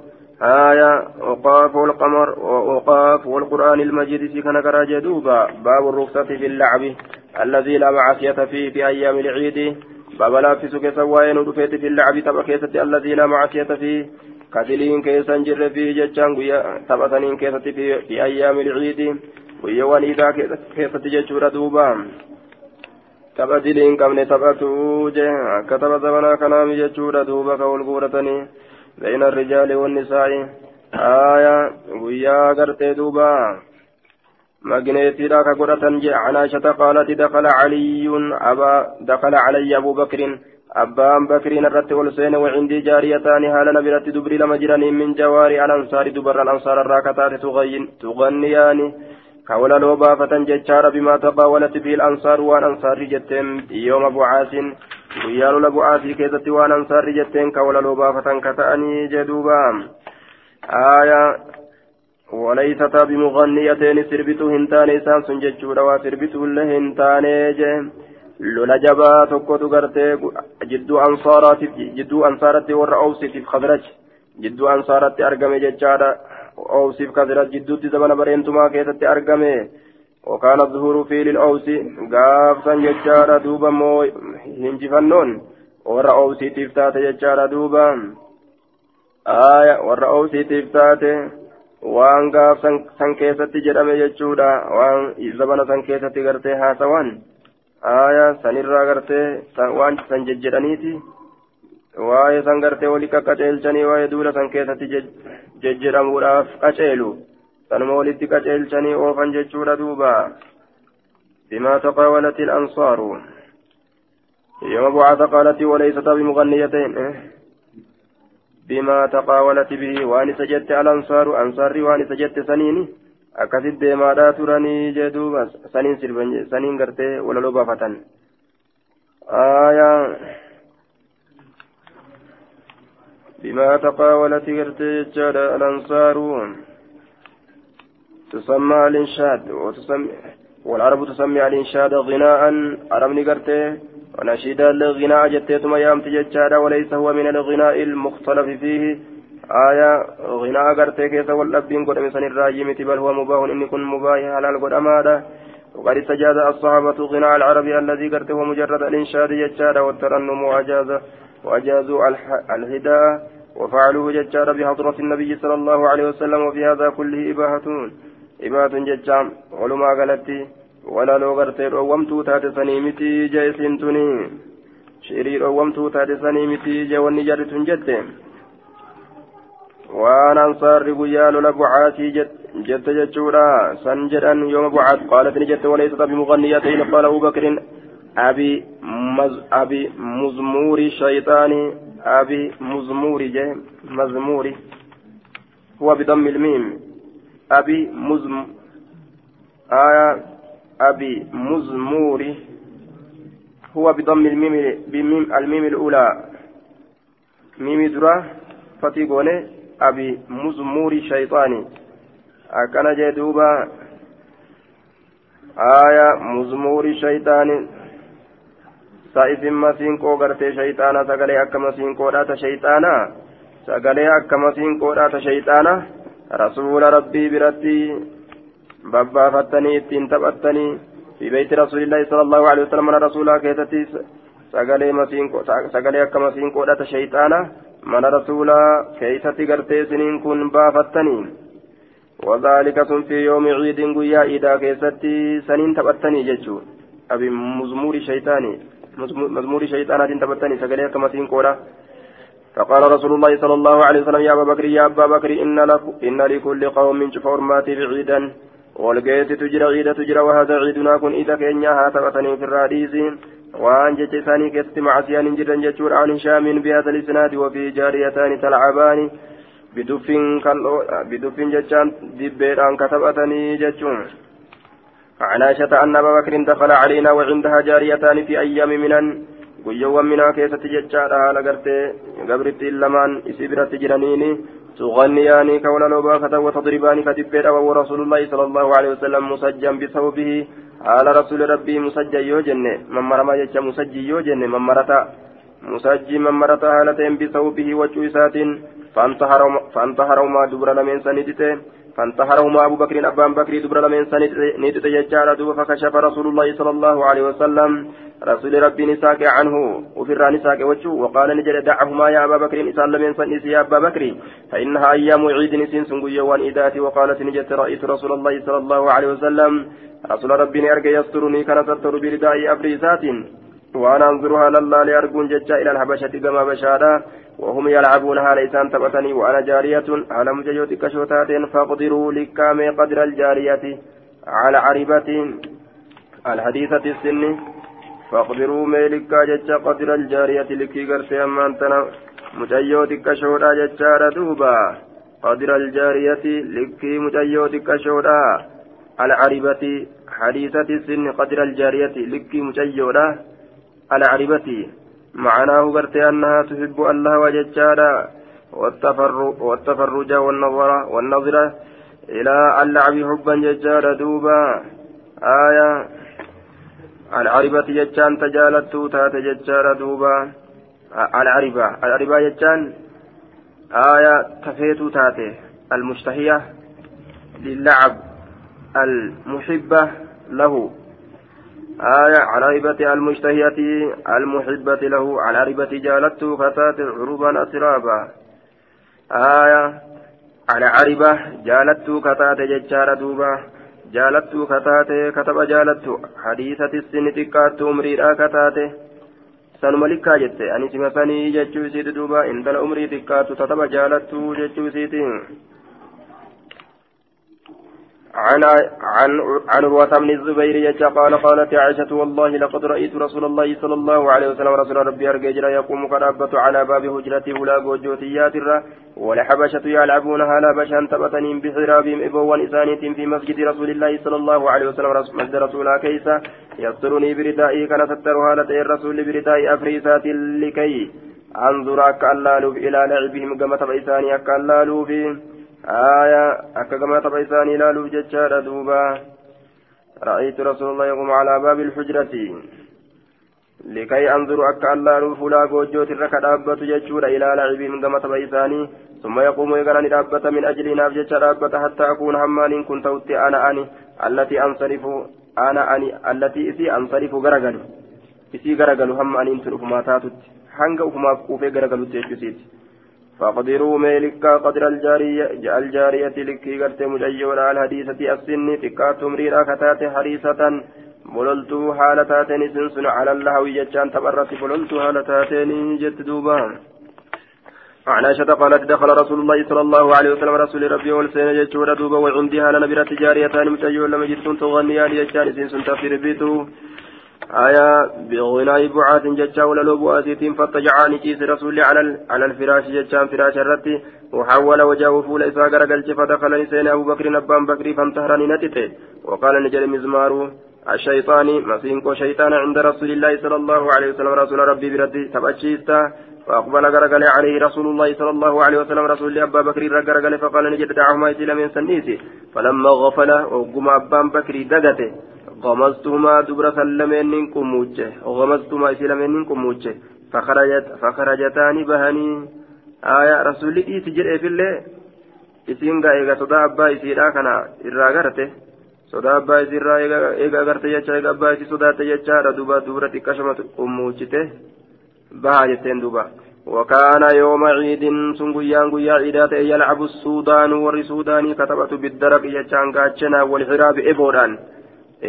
آية وقاف والقمر وقاف والقرآن المجيد في كان جدوبا باب الرخصة في اللعب الذي لا معصية فيه في أيام العيد بابا لافسو كيسا وين ودفيت في اللعب تبا كيسة الذي لا معصية فيه كتلين كيسا جر فيه جتشان تبا سنين كيسة في, في أيام العيد ويوان إذا كيسة جتشورا دوبا تبا دلين كمن تبا توجه كتبا زمنا كلام جتشورا دوبا كولقورتني بين الرجال والنساء آية ويا قرتي دوبا مجنيتي راك قرة عن عائشة قالت دخل علي أبا دخل علي أبو بكر أبان بكر الرت والسين وعندي جاريتان هالا نبرت دبري لما جراني من جواري الأنصار دبر الأنصار الراكتات تغين تغنيان كولا لو بافة جتشار بما تقاولت به الأنصار والأنصار جتين يوم بعاث ويالو لبعاث كيزت والأنصار جتين كولا لو بافة كتأني جدوبا آية وليست بمغنيتين سربتو هنتان إسان سنججورا وسربتو الله هنتان لولا جبا tokkotu gartee jidduu ansaaraatiif jidduu ansaaraatti warra oobsiitiif kadraj jidduu ansaaraatti argame jechaadha oobsiif kadraj jidduutti zamana bareentumaa keessatti argame وكان الظهور في للأوس قافا ججارا دوبا مو هنجفنون ورا أوسي تفتات ججارا دوبا آية ورا أوسي تفتات waan gaaf san keessatti jedhame jechuudha waan zabana san keessatti gartee haasawan aayaa sanirraa gartee waan san jejjedhaniiti waa'ee san gartee wali qaqqaceelchanii waa'ee duula san keessatti jejjedhamuudhaaf qaceelu sanuma walitti qaceelchanii oofan jechuudha duuba بما تقاولت الأنصار يوم بعث قالت وليست بمغنيتين بما تقاولت به وان سجدت الانصار انصاري وان سجدت سنيني akkasit deemaadhaa turanii jee duuba saniin sirban saniin gartee walaloo baafatan aayaa bimaa taqaawalati gartee jechaadha alansaaru تسمى الإنشاد وتسمى والعرب تسمي الإنشاد غناء عربني قرته ونشيدا للغناء جتيتما يامت جتشادا وليس هو من الغناء المختلف فيه. آية غناء قرته كيس والأبين قد أمسن الراجمة بل هو مباه إن كن مباه حلال قد أمادا وقد استجاز الصحابة غناء العربي الذي قرته مجرد الإنشاد جتشادا والترنم وأجاز وأجازوا الهداء وفعلوه جتشادا بحضرة النبي صلى الله عليه وسلم وفي هذا كله إباهة إباهة جتشام. ولما قالت ولا لو غرتي رومتو تاتي سنيمتي جيسين توني شيري رومتو تاتي سنيمتي جواني جرتون جتة waan ansaarri guyyaa lola bucaatii jette jechuudha san jedhan yooma bucaat qaalat ni jette walaysat abi muganniyatain qaala abu bakrin abi abi muzmuuri shayxaani abi muzmuuri je mazmuuri huwa bidammi ilmiim abi muzm aya أبي مزمور هو بضم الميم بميم الميم الأولى ميم درا فتيقوني أبي مزمور شيطاني أكن جدوبا آية مزمور شيطاني saa'ifin masiinqoo gartee shayxaana sagalee akka masiinqoodhaa ta shayxaana sagalee akka masiinqoodhaa ta shayxaana rasuula rabbii biratti babbaafattanii ittiin taphattanii fi beeyti rasuulillahi sala allahu alehi wasalam mana rasuulaa keessatti sagalee akka masiinqoodhata shayxaana mana rasuulaa keeysatti gartee isiniin kun baafattanii وذلك سن في يوم عيد قيا إذا كيستي سنين تبتني جتشو أبي مزمور شيطاني مزمور شيطانات تبتني سقليها كما تنقولا فقال رسول الله صلى الله عليه وسلم يا أبا بكر يا أبا بكر إن, لك إن لكل قوم شفور ماتي بعيدا والقيت تجرى عيد تجرى وهذا عيدنا كن إذا كينيا هاتفتني في الراديس. وأن جت ثاني كست معسيان جدا جتشور عن هشام بهذا الإسناد وفي جاريتان تلعبان. بدف بدف جتشان دبيران كتبتني جتشون عن عائشة أن أبا بكر دخل علينا وعندها جاريتان في أيام منن. keessatti jechaadha haala gartee gabritti lamaan isii biratti jiraniini تغنيان كون لبافة وتضربان كتبت ورسول الله صلى الله عليه وسلم مسجا بثوبه. على رسول ربي مسجا يوجن من مرما يجا مسجي يوجن من مرتا مسجي من مرتا هالتين بثوبه وجوسات فانتهروا ما دبر لمن سندته. فانتهرهما أبو بكر أبان بكر دبر لمن سندته يجار دوب فكشف رسول الله صلى الله عليه وسلم. رسول ربي نساك عنه وفر نساك وجهه وقال نجد دعهما يا أبا بكر إسال لمن سنس يا أبا بكر. فإنها أيام عيد نسين سنقيا وان وقالت نجد رأيت رسول الله صلى الله عليه وسلم. رسول ربي أرجى يسترني كان تستر برداء أبريسات وأنا أنظرها لله لأرجون ججا إلى الحبشة كما بشارا وهم يلعبونها ليسان تبتني وأنا جارية على مجيوت كشوتات فاقدروا لكام قدر الجارية على عربة الحديثة السن فاقدروا ميلكا ججا قدر الجارية لكي قرسي أمان تنا مجيوت كشوتا ججا دوبا قدر الجارية لكي مجيوت كشوتا على عربة حديثة السن قدر الجارية لكي مجيوتا على معناه قرت أنها تحب الله وججالا والتفرج والنظرة والنظرة إلى اللعب حبا ججالا دوبا. آية. العربة ججان تجالت تات ججالا دوبا. العربة العربة ججان آية. تفيت تاته المشتهية للعب المحبة له. آية على عربة المشتهية المحبة له على عربة جالته فتاة عروبا أسرابا آية على عربة جالته كتات ججار دوبا جالته كتات كتب جالته حديثة السن تكات أمريرا كتات sanuma likkaa jette ani sima sanii jechuu isiiti duuba intala umrii xiqqaatu tataba jaalattu jechuu isiiti عن عن عن عروة بن الزبير قال قالت عائشة والله لقد رأيت رسول الله صلى الله عليه وسلم رسول ربي أرججرا يقوم قرابة على باب هجرته ولا جوجوتيات ولحبشة يلعبونها لا بشان تبتنين بحرابهم إبوان إسانيت في مسجد رسول الله صلى الله عليه وسلم مسجد رسول كيسا يسترني بردائي كان سترها لتي الرسول بردائي أفريسات لكي أنظر أكالالوف إلى لعبهم كما تبعثاني أكالالوف آية أكما تبعثاني لا لوجتشار دوبا رأيت رسول الله يقوم على باب الحجرة لكي أنظر أكا الله رفلا قوجوت الركا دابة جتشور إلى لعبهم كما تبعثاني ثم يقوم يقرأني دابة من أجل نافجة دابة حتى أكون همال كنت أوتي أنا أني التي أنصرف أنا أني التي إسي أنصرف غرقل إسي غرقل هم أني انتر أفما تاتت حنق أفما كوفي غرقل تيجسيت فقدروا ميلك قدر الجارية الجارية لكي قرت مجيونا الحديثة السن تكات مريرا كتات حريصة. بللتو حالتاتين سنسن على اللهو جتشان تبرت. بللتو حالتاتين جت دوبان عن عائشة قالت دخل رسول الله صلى الله عليه وسلم رسول ربي والسين جتشور دوبا وعندها لنا برات جاريتان مجيونا لما جتون تغنيان جتشان سنسن تفير بيتو. آية بغناء بعاث جتشا ولا لو بؤاسيتين فاتجعاني كيس رسول على على الفراش جتشان فراش الرتي وحول وجهه فول إساء قرقل فدخل نسين أبو بكر نبان بكري فانتهرني نتته وقال نجل مزمار الشيطان مسينكو شيطان عند رسول الله صلى الله عليه وسلم رسول ربي بردي تبأشيستا فأقبل قرقل عليه رسول الله صلى الله عليه وسلم رسول أبا بكر قرقل فقال نجد دعهما من سنيسي. فلما غفل وقم أبان بكر دقته. غمزتهما دبر سلمين كموجه غمزتهما سلمين كموجه فخرجت فخرجتان بهني آية رسول الله تجر في الله isiin gaa eega sodaa abbaa isiidhaa kana irraa garte sodaa abbaa isiirraa eega garte jecha eega abbaa isii sodaatte jechaadha duba dubra xiqqashama ummuuchite bahaa jetteen duba وكان يوم عيد سنغيان غيا عيدات يلعب السودان والرسوداني كتبت بالدرق يجان كاتشنا والحراب إبودان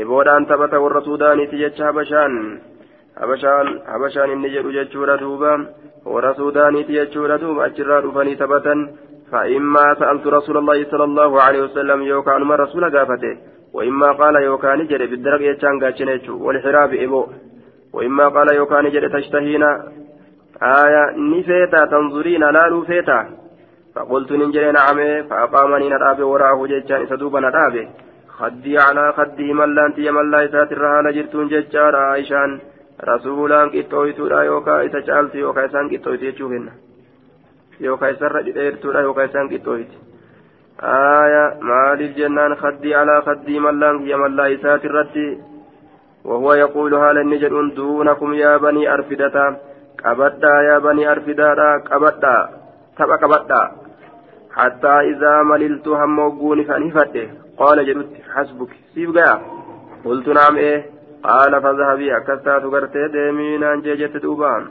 eeboodhaan taphata warra suudaaniiti jecha habashaan. Habashaan habashaan inni jedhu jechuudha duuba. Warra suudaaniiti jechuudha duuba achirraa dhufanii taphatan. فإما سألت رسول الله صلى الله عليه وسلم يوكان ما رسول قافته وإما قال يوكان جري بالدرق يتشان قاتشنيتشو والحراب إبو وإما قال يوكان جري تشتهينا آية نفيتا تنظرين لا لوفيتا فقلت ننجري نعم فأقامني نرابي وراه جيتشان إسدوبا نرابي خدي على خدي ملانتي ملا إسات الرهالة جرتون ججارة عائشان. رسولان قطويتورا يوكا إسا جالتي يوكا إسان قطويتي يجوهن. يوكا إسان ردئرتورا يوكا إسان قطويتي آية مال الجنان خدي على خدي ملان هي ملا إسات الردي وهو يقول هال النجر دونكم يا بني أرفدة. قبدا يا بني أرفدة. قبدا تبا قبدا حتى إذا مللت هم وقوني فانفته قال جدت حسبك. سيب قاع قلت نعم إيه. قال فذهبي أكثت قرتي ديمين أن جيجت دوبان.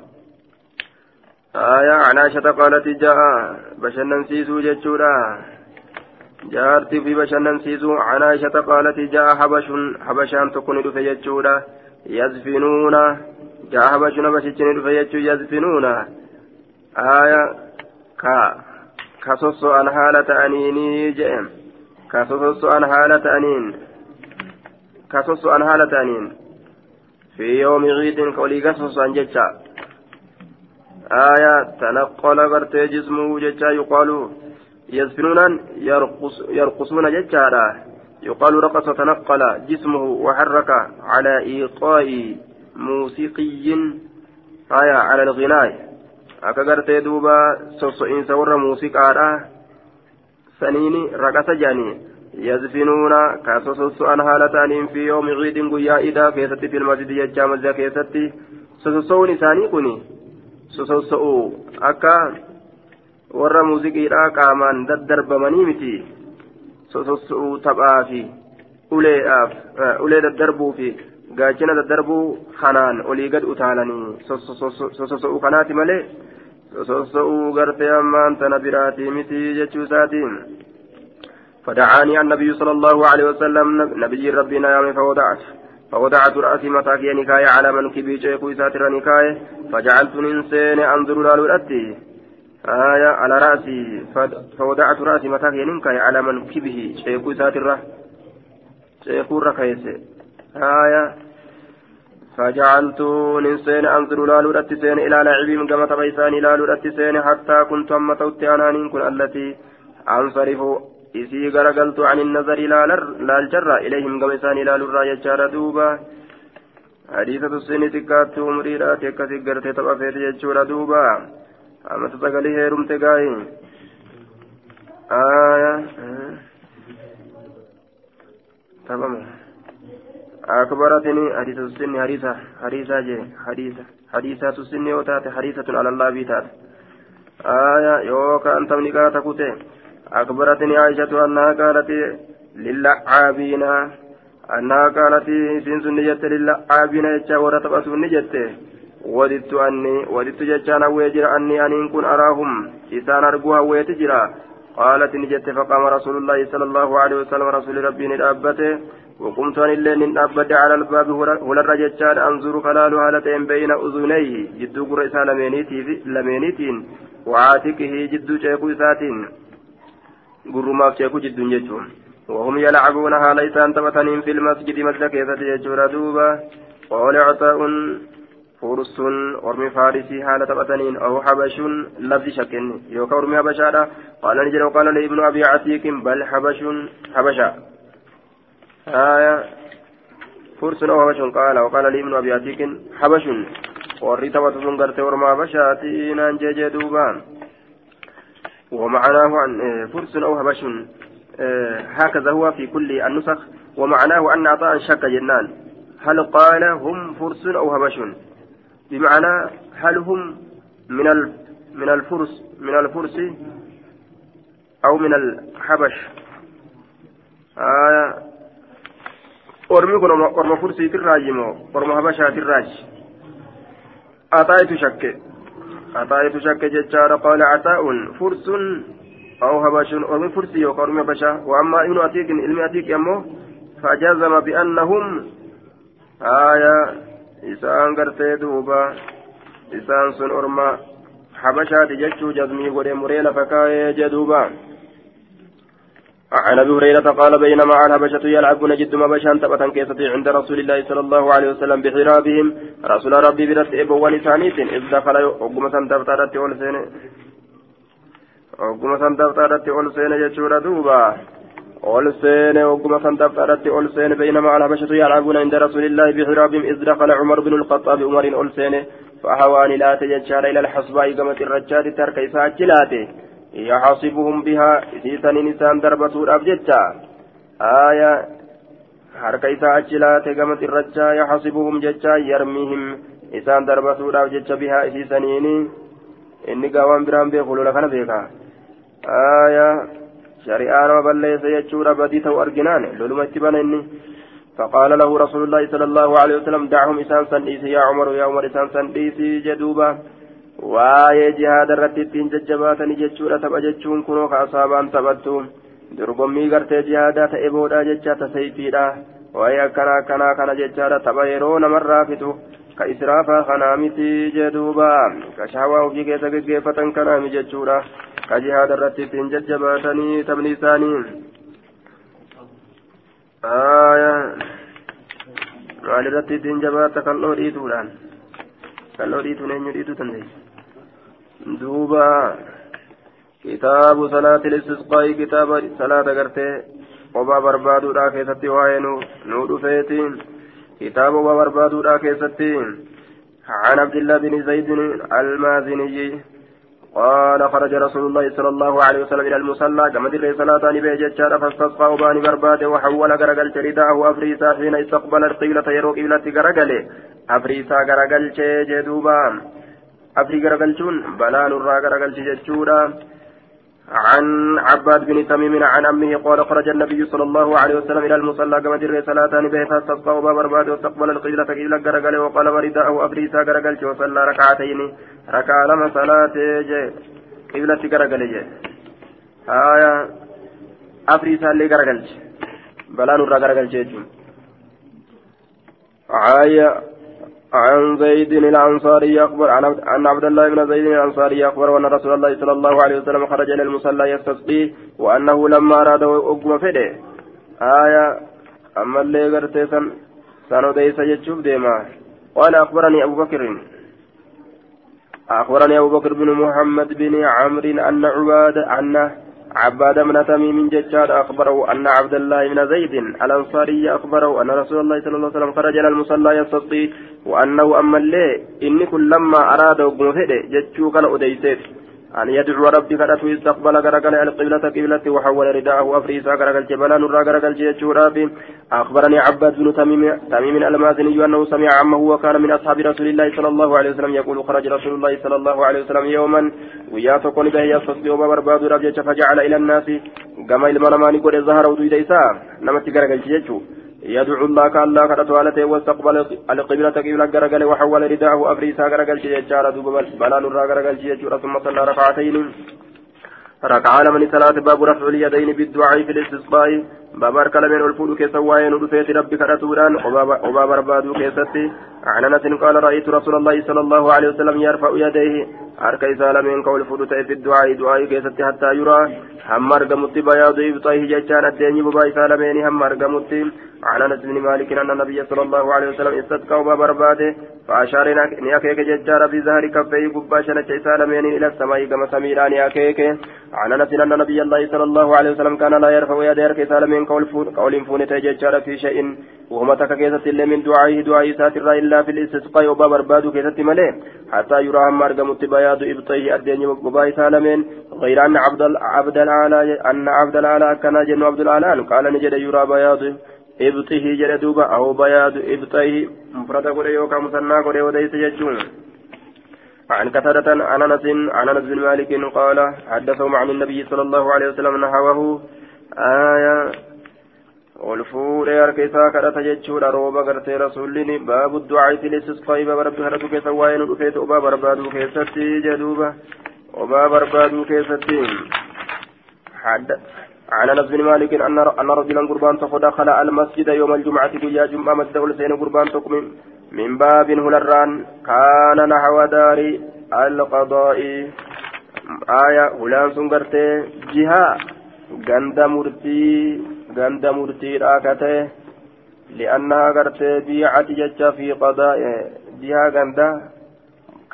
آية عن عائشة قالت جاء بشنن سيسو جتشورا جارتي في بشنن سيسو. عن عائشة قالت جاء حبش حبشان تكون دفع جتشورا يزفنون. جاء حبشنا بشتشن جتشو يزفنون. آية كا. كسوسو أن حالة أنيني جئم. كسوسو أن حالة أنين. كسوسو أن حالة أنين. في يوم عيد قولي أن جتشا آية تنقل غرتي جسمه جتشا يقال يزفنون يرقص يرقصون جتشا يقال رقص تنقل جسمه وحرك على إيقاء موسيقي. آية على الغناء. Akka gartee duuba sosso'iinsa warra muuziqaadha saniini raqasa jedhanii yazfinuuna ka sososo'an haala ta'aniin fi yoomi ciidin guyyaa idaa keessatti filmasidi jechaa mazza keessatti sososo'uun isaanii kun sososo'u akka warra muuziqiidha qaamaan daddarbamanii miti sososo'u taphaa fi uleedhaaf ulee daddarbuu fi gaachina daddarbuu kanaan olii gad utaalanii sososo'u kanaati malee sososo'uu gartee ammaan tana biraatii miti jechuu isaatiin. فدعاني النبي صلى الله عليه وسلم نبي ربنا يوم فوضعت فوضعت رأسي متاكي نكاية على منكبي شيخ ساتر نكاية فجعلت ننسين أنظر لالولتي آية على رأسي فوضعت رأسي متاكي نكاية على منكبه شيخ ساتر شيخ ركيس آية فجعلت نسين أنظر لالو رتسين إلى لعبهم كما تبيسان لالو رتسين حتى كنت أما توتي أنا كن التي أنصرف إسي غرقلت عن النظر لا الجرة إليهم كما إسان لالو الراية جار دوبا حديثة السن تكات مريرات يكسي قرتي تبافيت يجور دوبا أما تتقلي هيرم تقاين آية تمام أكبرتني حديث السن حديثة حديثة جي حديثة حديثة السن وتات حديثة على الله بيتات آية يوكا أنت من كاتكوتي أكبرتني عائشة أنها قالت للعابين أنها قالت سنس نجت للعابين يتشا ورتبت نجت وددت أني وددت جتشان ويجر أني أن كن أراهم. إسان أرجوها ويتجرا قالت نجت فقام رسول الله صلى الله عليه وسلم رسول ربي نتأبته وقمت أن اللين نتأبت على الباب هل الرجتشان أنظر خلال هالتين بين أذنيه. جدو قرئسا لمينيتين. وعاتقه جدو شيخ ساتين قرماف شيخ جدو جتشون وهم يلعبون ليس أن تبتنين في المسجد مسجد كيسة جتشون دوبا. قال عطاء فرس ورمي فارسي حالة تبتنين أو حبش لفظ شكن. يوكا ورمي حبشا قال نجل وقال لابن أبي عتيك بل حبش حبشا. آية فرس أو حبش قال وقال لابن أبي عتيك حبش. warri taphatuun gartee orma habashaatii naan ومعناه عن فرس أو هبش هكذا هو في كل النسخ. ومعناه أن عطاء شك جنان. هل قال هم فرس أو هبش بمعنى هل هم من من الفرس من الفرس أو من الحبش؟ آية أرمى فرسي تراجي مو أرمى حبشة تراجي أطايت شك أطايت شك ججار قال عطاء فرس أو هبش أرمي فرسي وقرمي حبشة وأما ابن أتيك علم أتيك يمو فجزم بأنهم آية gartee duuba isaan sun orma habashaati jechuu jazmii godhe muree lafa kaayee jedhuuba عن أبي هريرة قال بينما الهبشه يلعبون جد ما بشان تبتا كيستي عند رسول الله صلى الله عليه وسلم بحرابهم. رسول ربي برت ابوان ثانيت إذ دخل وقمة دفترت اولسين وقمة دفترت اولسين يجور دوبا. ol seene wagguma san dabxadhatti ol seene بينما الحبشة يلعبون عند رسول الله بحرابهم. إذ دخل عمر بن الخطاب عمر ol seene فهواني لا تججال إلى الحصباء قمت الرجال ترك إساء يحصبهم بها إسيسان نسان دربة الأبجتة آية harka isaa achi laate gama xirrachaa yaxasibuhum jecha yarmihim isaan darbatuudhaaf jecha bihaa isiisaniini inni gaawaan biraan beeku lola kana beeka aya شريعة ما بليس يجور بدي تو أرجنان. لولما اتبنني فقال له رسول الله صلى الله عليه وسلم دعهم إسان سنديسي يا عمر يا عمر إسان سنديسي جدوبا waa'ee jihaada irratti ittiin jajjabaatanii jechuudha tapha jechuun kunoo ka asaabaan taphattu dorgommii gartee jihaadaa ta'e boodhaa jecha tasayfiidha waa'ee akkanaa akkanaa kana jechaadha tapha yeroo namarraa fitu ka israafaa kanaa miti jedhuuba ka shaawaa ofii keessa geggeeffatan kanaami jechuudha ka jihaada irratti ittiin jajjabaatanii taphni isaanii maal irratti ittiin jabaata kalloo dhiituudhaan kalloo dhiituun eenyu dhiituu dandeessa duuba kitaabu salaati listisqaa'i kitaaba salaata gartee obaa barbaaduudhaa keessatti waa'ee nuu dhufeeti. kitaaba obaa barbaaduudhaa keessatti عن عبد الله بن زيد المازني قال خرج رسول الله صلى الله عليه وسلم إلى المصلى كما تلي صلاة نبي جتشار فاستسقى وباني برباد وحول غرقل شريداه أفريسا حين استقبل القبلة يرو قبلة غرقل. أفريسا غرقل جدوبا. أفري غرقل بلال الرا غرقل جتشورا عن عباد بن تميم عن أمه قال خرج النبي صلى الله عليه وسلم إلى المصلى كما ترى صلاة به فاستسقى وباب برباد واستقبل القبلة قبلة غرقل وقال ورداءه أفريسا غرقل وصلى ركعتين ركع لما صلاة قبلة غرقل آية أفريسا اللي غرقل بلان الرا آية عن زيد الأنصاري أخبر عن عبد الله بن زيد الأنصاري أخبر أن رسول الله صلى الله عليه وسلم خرج إلى المصلى يستسقي وأنه لما أراد أقوم فده. آية أما اللي قرتي سن سنوديس يجوب ديما. قال أخبرني أبو بكر. أخبرني أبو بكر بن محمد بن عمرو أن عباد أن عباد بن تميم ججار أخبره أن عبد الله بن زيد الأنصاري أخبره أن رسول الله صلى الله عليه وسلم خرج إلى المصلى يستسقي وأنه أما اللي إني كلما أراد وقمفده جتشو كان أديسيت. أن يدعو ربي كرته استقبل غرقل القبلة قبلة وحول رداءه أفريسا غرقل جبلا نرى غرقل جيتشورا أخبرني عباد بن تميم تميم المازني أنه سمع عمه وكان من أصحاب رسول الله صلى الله عليه وسلم يقول خرج رسول الله صلى الله عليه وسلم يوما وياتقون به يستصدي وبرباد ربجة فجعل إلى الناس. كما المنمان قد ظهر ودود إيسا. نمت غرقل جيتشو يدعو الله كالله كرت والته واستقبل القبلة قبلة غرغل وحول رداءه أفريسا غرغل شيء دوب بلا نرى غرغل شيء ثم صلى ركعتين. ركعان من صلاة باب رفع اليدين بالدعاء في الاستسقاء. باب أركل من الفول كيس وين ودفيت ربك رسولان وباب ربادو كيستي عن أنس قال رأيت رسول الله صلى الله عليه وسلم يرفع يديه. أرك إسالة من قول فول في الدعاء دعاء كيستي حتى يرى. هم أرقمت بياض إبطيه ججان الدين ببا إسالة من هم أرقمت. عن أنس بن مالك أن النبي صلى الله عليه وسلم استسقى وباب رباده فأشار نياكيك ججار في ظهر كفيه قباشة إسالة من إلى السماء كما سميرا نياكيك عن أنس أن النبي الله صلى الله عليه وسلم كان لا يرفع يديه أرك إسالة من قول فون قول فون تججار في شيء وهم تككيسة اللي من دعائه دعاء ساتر إلا في الاستسقاء وباب رباده كيسة ملئ حتى يرى هم أرقمت بياض إبطيه الدين ببا إسالة من. غير أن عبد عبد العالى أن عبد العالى كان جن عبد العالى قال نجد يرى بياض إبطه جل دوبا أو بياض إبطه مفرد قد يوكا مثنى قد وديس يجون عن كثرة عن أنس عن أنس بن مالك قال حدثهم عن النبي صلى الله عليه وسلم نحوه آية والفور أركيسا كرة جتشور روبا قرتي رسولين باب الدعاء في الاستسقاء باب ربي هرتو كيسا وين رفيت وباب ربادو كيستي جدوبا وباب ربادو كيستي حد عن أنس بن مالك أن أن رجلا قربان دخل المسجد يوم الجمعة ويا جمعة مسجد الحسين قربان تقم من باب هلران. كان نحو دار القضاء. آية هلان سنغرتي جهة. غند مرتي غند مرتي راكته. لأنها غرتي بيعت جتشا في قضاء. جهة غند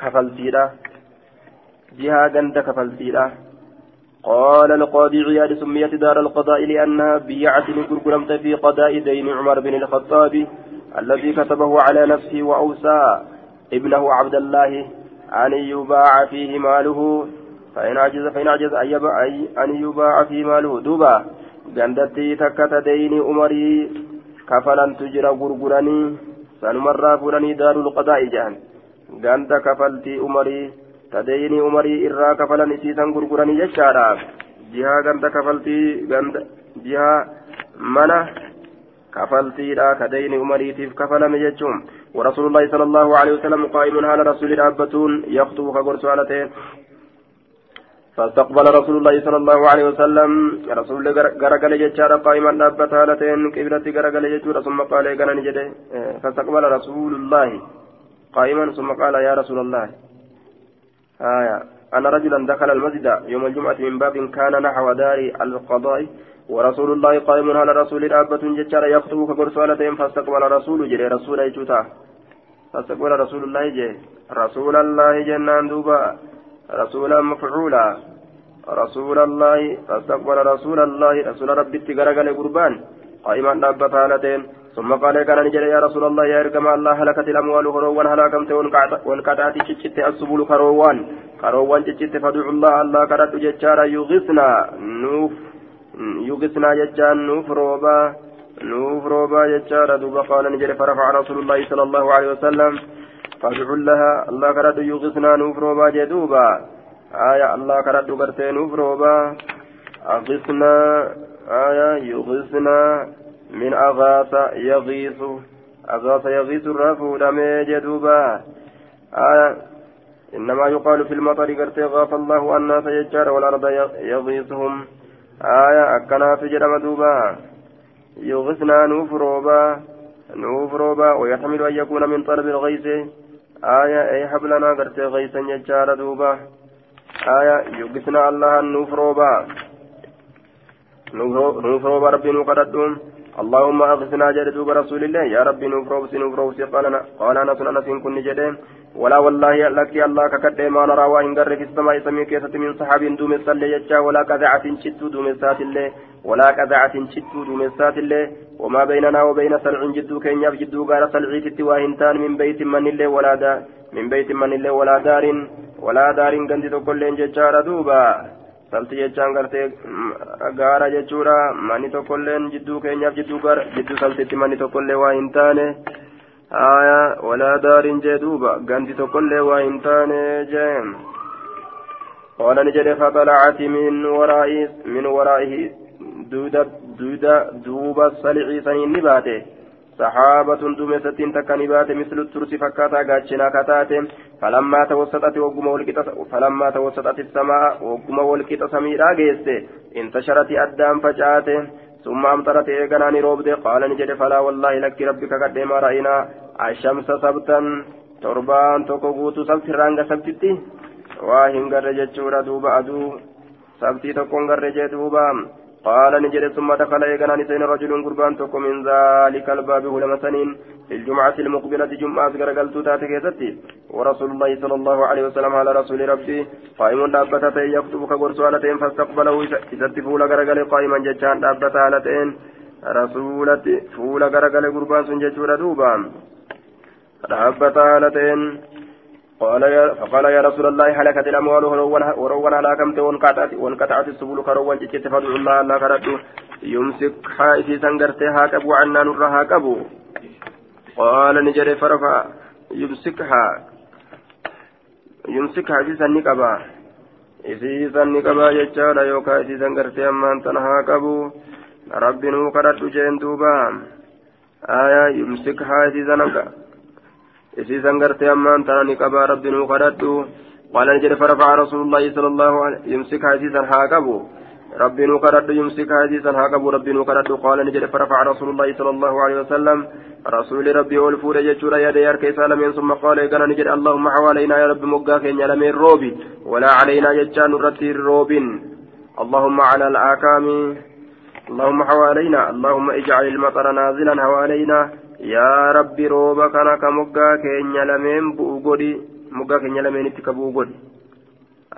كفلتيرا. جهة غند كفلتيرا. قال القاضي عياد سميت دار القضاء لأنها بيعت قرقرمت في قضاء دين عمر بن الخطاب الذي كتبه على نفسه وأوصى ابنه عبد الله أن يباع فيه ماله. فإن عجز فإن عجز أن يباع فيه ماله. دوبا gandatti takka ta deyni umarii kafalantu jira gurguranii sanumarraa fuudhanii daarul qadaa'i jedhan ganda kafaltii tadeyni umarii irraa kafalan isiisan gurguranii jechaadha jihaa ganda kafaltii ganda jihaa mana kafaltiidha kadeyni umariitiif kafalame jechuun. ورسول الله صلى الله عليه وسلم قائم على رسول الأبتون يخطب كقرص على فاستقبل رسول الله صلى الله عليه وسلم رسول غرغل جچار قائما دابت هالتين قبلة غرغل جچور ثم قال فاستقبل رسول الله قائما ثم قال يا رسول الله آية. أن رجلا دخل المسجد يوم الجمعة من باب كان نحو دار القضاء ورسول الله قائم على رسول الأبة ججار يخطب كقرصالتين فاستقبل رسول جري. رسول يجوتا فاستقبل رسول الله جي رسول الله جنان دوبا. رسولا مفعولا. رسول الله فاستقبل رسول الله. رسول ربي تقرقل قربان قائما دابة هالتين ثم قال كان نجري يا رسول الله يا إركم الله هلكت الأموال كروان هلاكمت والقطعات تشت السبل كروان. كروان تشت فدعوا الله الله كرد ججارا يغثنا نوف يغثنا ججان نوف روبا. نوف روبا ججارا دوبا قال نجري فرفع رسول الله صلى الله عليه وسلم. فدعوا لها الله كرد يغثنا نوف روبا جدوبا. آية الله كرد برتي نوف روبا. أغثنا آية يغثنا من أغاث يغيث. أغاث يغيث الرفو لم جدوبا آية إنما يقال في المطر قرت غاف الله الناس يجار والأرض يغيثهم. آية أكنا في جرم دوبا يغثنا نوفروبا نوفروبا ويحتمل أن يكون من طلب الغيث. آية أي حبلنا قرت غيثا يجار دوبا. آية يغثنا الله نوفروبا نوفروبا ربي نقددهم اللهم أغثنا جد دوب رسول الله. يا ربي نفروس نفروس قال قال أنا سنة أنس كن جدين. ولا والله لك الله ككد ما نرى وإن قر في السماء سمي كيسة من صحاب دوم الصلي يجا. ولا كذعة شت دوم السات الله ولا كذعة شت دوم السات الله وما بيننا وبين سلع جدو كين يف جدو قال سلعي تتواهنتان من بيت من الله ولا دا من بيت من الله ولا دار walaa daariin gandi tokkolleen jechaadha duuba sabti jechaan gartee gaara jechuudha manni tokkolleen jidduu keenyaaf jidduu jidduu sabtitti manni tokkollee waa hin taane aya walaa daariin jee duuba gandi tokkollee waa hin taane jee قال نجد فطلعت من ورائه من ورائه دودا دودا دوب الصلع سنين نباته سحابة دومسة تكنبات مثل الترس فكاتا غاتشنا كتات فلما توسطت وقم والكتا فلما توسطت السماء وقم والكتا سميرا جيست انتشرت أدام فجاته ثم أمطرت إيقناني روبد قال نجد فلا والله لك ربك قد ما رأينا الشمس سبتا تربان تقوت سبت رانغ سبتتي garre jechuudha duuba aduu sabtii tokkon garre jee duuba. قال نجد ثم دخل إيقنا نسين رجل قربان تكو من ذلك الباب ولما سنين في الجمعة المقبلة جمعة قرقلت تاتي كيستي ورسول الله صلى الله عليه وسلم على رسول ربي قائم دابتة يكتب كبر سؤالتين فاستقبله إذا فول قرقل قائما ججان دابتة هالتين رسولة فول قرقل قربان سنججور دوبا دابتة هالتين قال يا فقال يا رسول الله هلكت الأموال ورونا هلاكمت وانقطعت وانقطعت السبل كروان جئت فادعوا الله لا كردوا يمسك حائسي سنغرتي هاكبوا عنا نر هاكبوا قال نجري فرفع. يمسكها. يمسكها إسيسا نقبا إسيسا نقبا ججالا يوكا إسيسا غرتي أمان تنها كبوا ربي نو كردوا جين دوبا. آية يمسكها إسيسا نقبا إسيسا قرتي أمان تاني قبا ربي نوقرته قال نجد فرفع رسول الله صلى الله عليه وسلم. يمسك عزيزا هاكبو ربي نوقرته يمسك عزيزا هاكبو ربي نوقرته قال نجد فرفع رسول الله صلى الله عليه وسلم. رسول ربي والفور يجور يدي أركي سالمين ثم قال قال نجد اللهم حوالينا يا رب مقاك يلمين روبي ولا علينا يجان رتي روب اللهم على الآكام. اللهم حوالينا اللهم اجعل المطر نازلا. حوالينا yaa rabbi rooba kana ka moggaa keenya lameen bu'u godhi moggaa keenya lameenitti ka bu'u godhi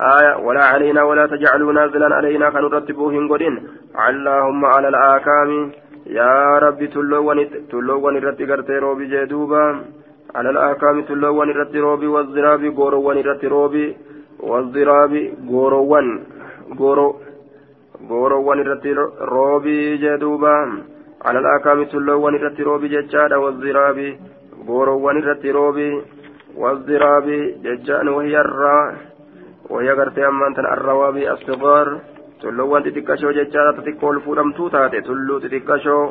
آية ولا علينا ولا تجعلوا نازلا علينا كنرت بوهن قدين اللهم على الآكام يا ربي تلوان الرت قرتي روبي جدوبا على الآكام تلوان الرت روبي والزراب غوروان الرت روبي والزراب غوروان غورو غوروان الرت روبي جدوبا على الأكام تلوان الرتروبي ججادا والزراب غوروان الرتروبي والزراب ججان وهي الرا وهي غرتي أمان الروابي الصغار tulluuwwan xixiqqashoo jechaadha xixiqqoo ol fuudhamtuu taate tulluu xixiqqashoo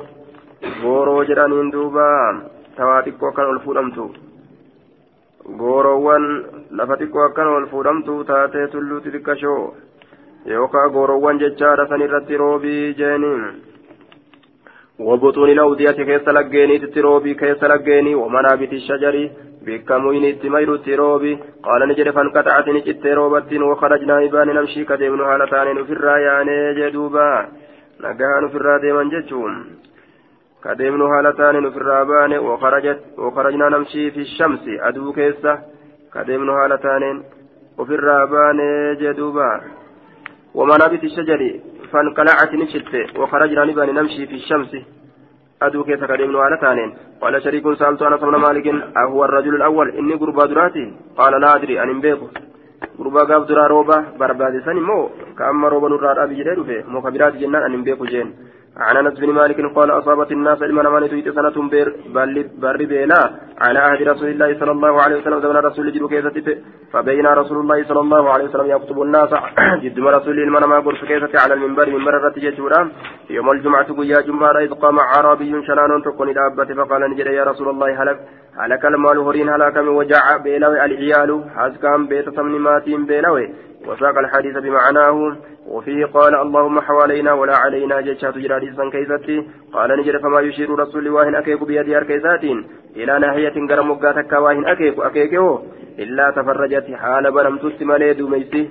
gooroo jedhaniin duuba tawaa xiqqoo akkan ol fuudhamtu gooroowwan lafa xiqqoo akkan ol fuudhamtuu taate tulluu xixiqqashoo yookaan gooroowwan jechaadha san irratti roobii jeeniin. وبطون الأودية كيس لقيني تتروبي كيس لقيني ومنابت الشجر بكموين التمير التروبي قال نجد فانقطعت نجد روبة وخرجنا إبان نمشي كديمن هالتان نفر يعني جدوبا نقها نفر ديما جتشون كديمن هالتان نفر بان وخرجت وخرجنا نمشي في الشمس. أدو كيسة كديمن هالتان وفر بان جدوبا. ومنابت الشجر فانقلعت نشت وخرجنا نبان نمشي في الشمس. أدو كيف كريم على تانين. قال شريك سألت أنس بن مالك أهو الرجل الأول؟ إني قربا دراتي. قال لا أدري أن بيكو قربا قاب درا روبا بربادي سني مو. كأما روبا نرار أبي فيه مو كبيرات جنان أن بيكو جين. عن أنس بن مالك قال أصابت الناس علما من تيت سنة بر بيلا على عهد رسول الله صلى الله عليه وسلم زمن رسول جدو كيست فبين رسول الله صلى الله عليه وسلم يخطب الناس [clears throat] جد رسول من ما قرص كيست على المنبر. من مرة جسورا يوم الجمعة قيا جمعة إذ قام عربي شنان تكون دابة فقال نجد يا رسول الله هلك هلك المال هرين هلاك وجع بيلوي العيال. حزكام بيت ثمن ماتين بيلوي. وساق الحديث بمعناه وفيه قال اللهم حوالينا ولا علينا جيشات جراديسا كيستي قال نجد فما يشير رسول واهن أكيك بيدي أركيسات إلى ناحية غرم وقاتك واهن أكيك أكيكه إلا تفرجت حال بنم تسمى دوميسي.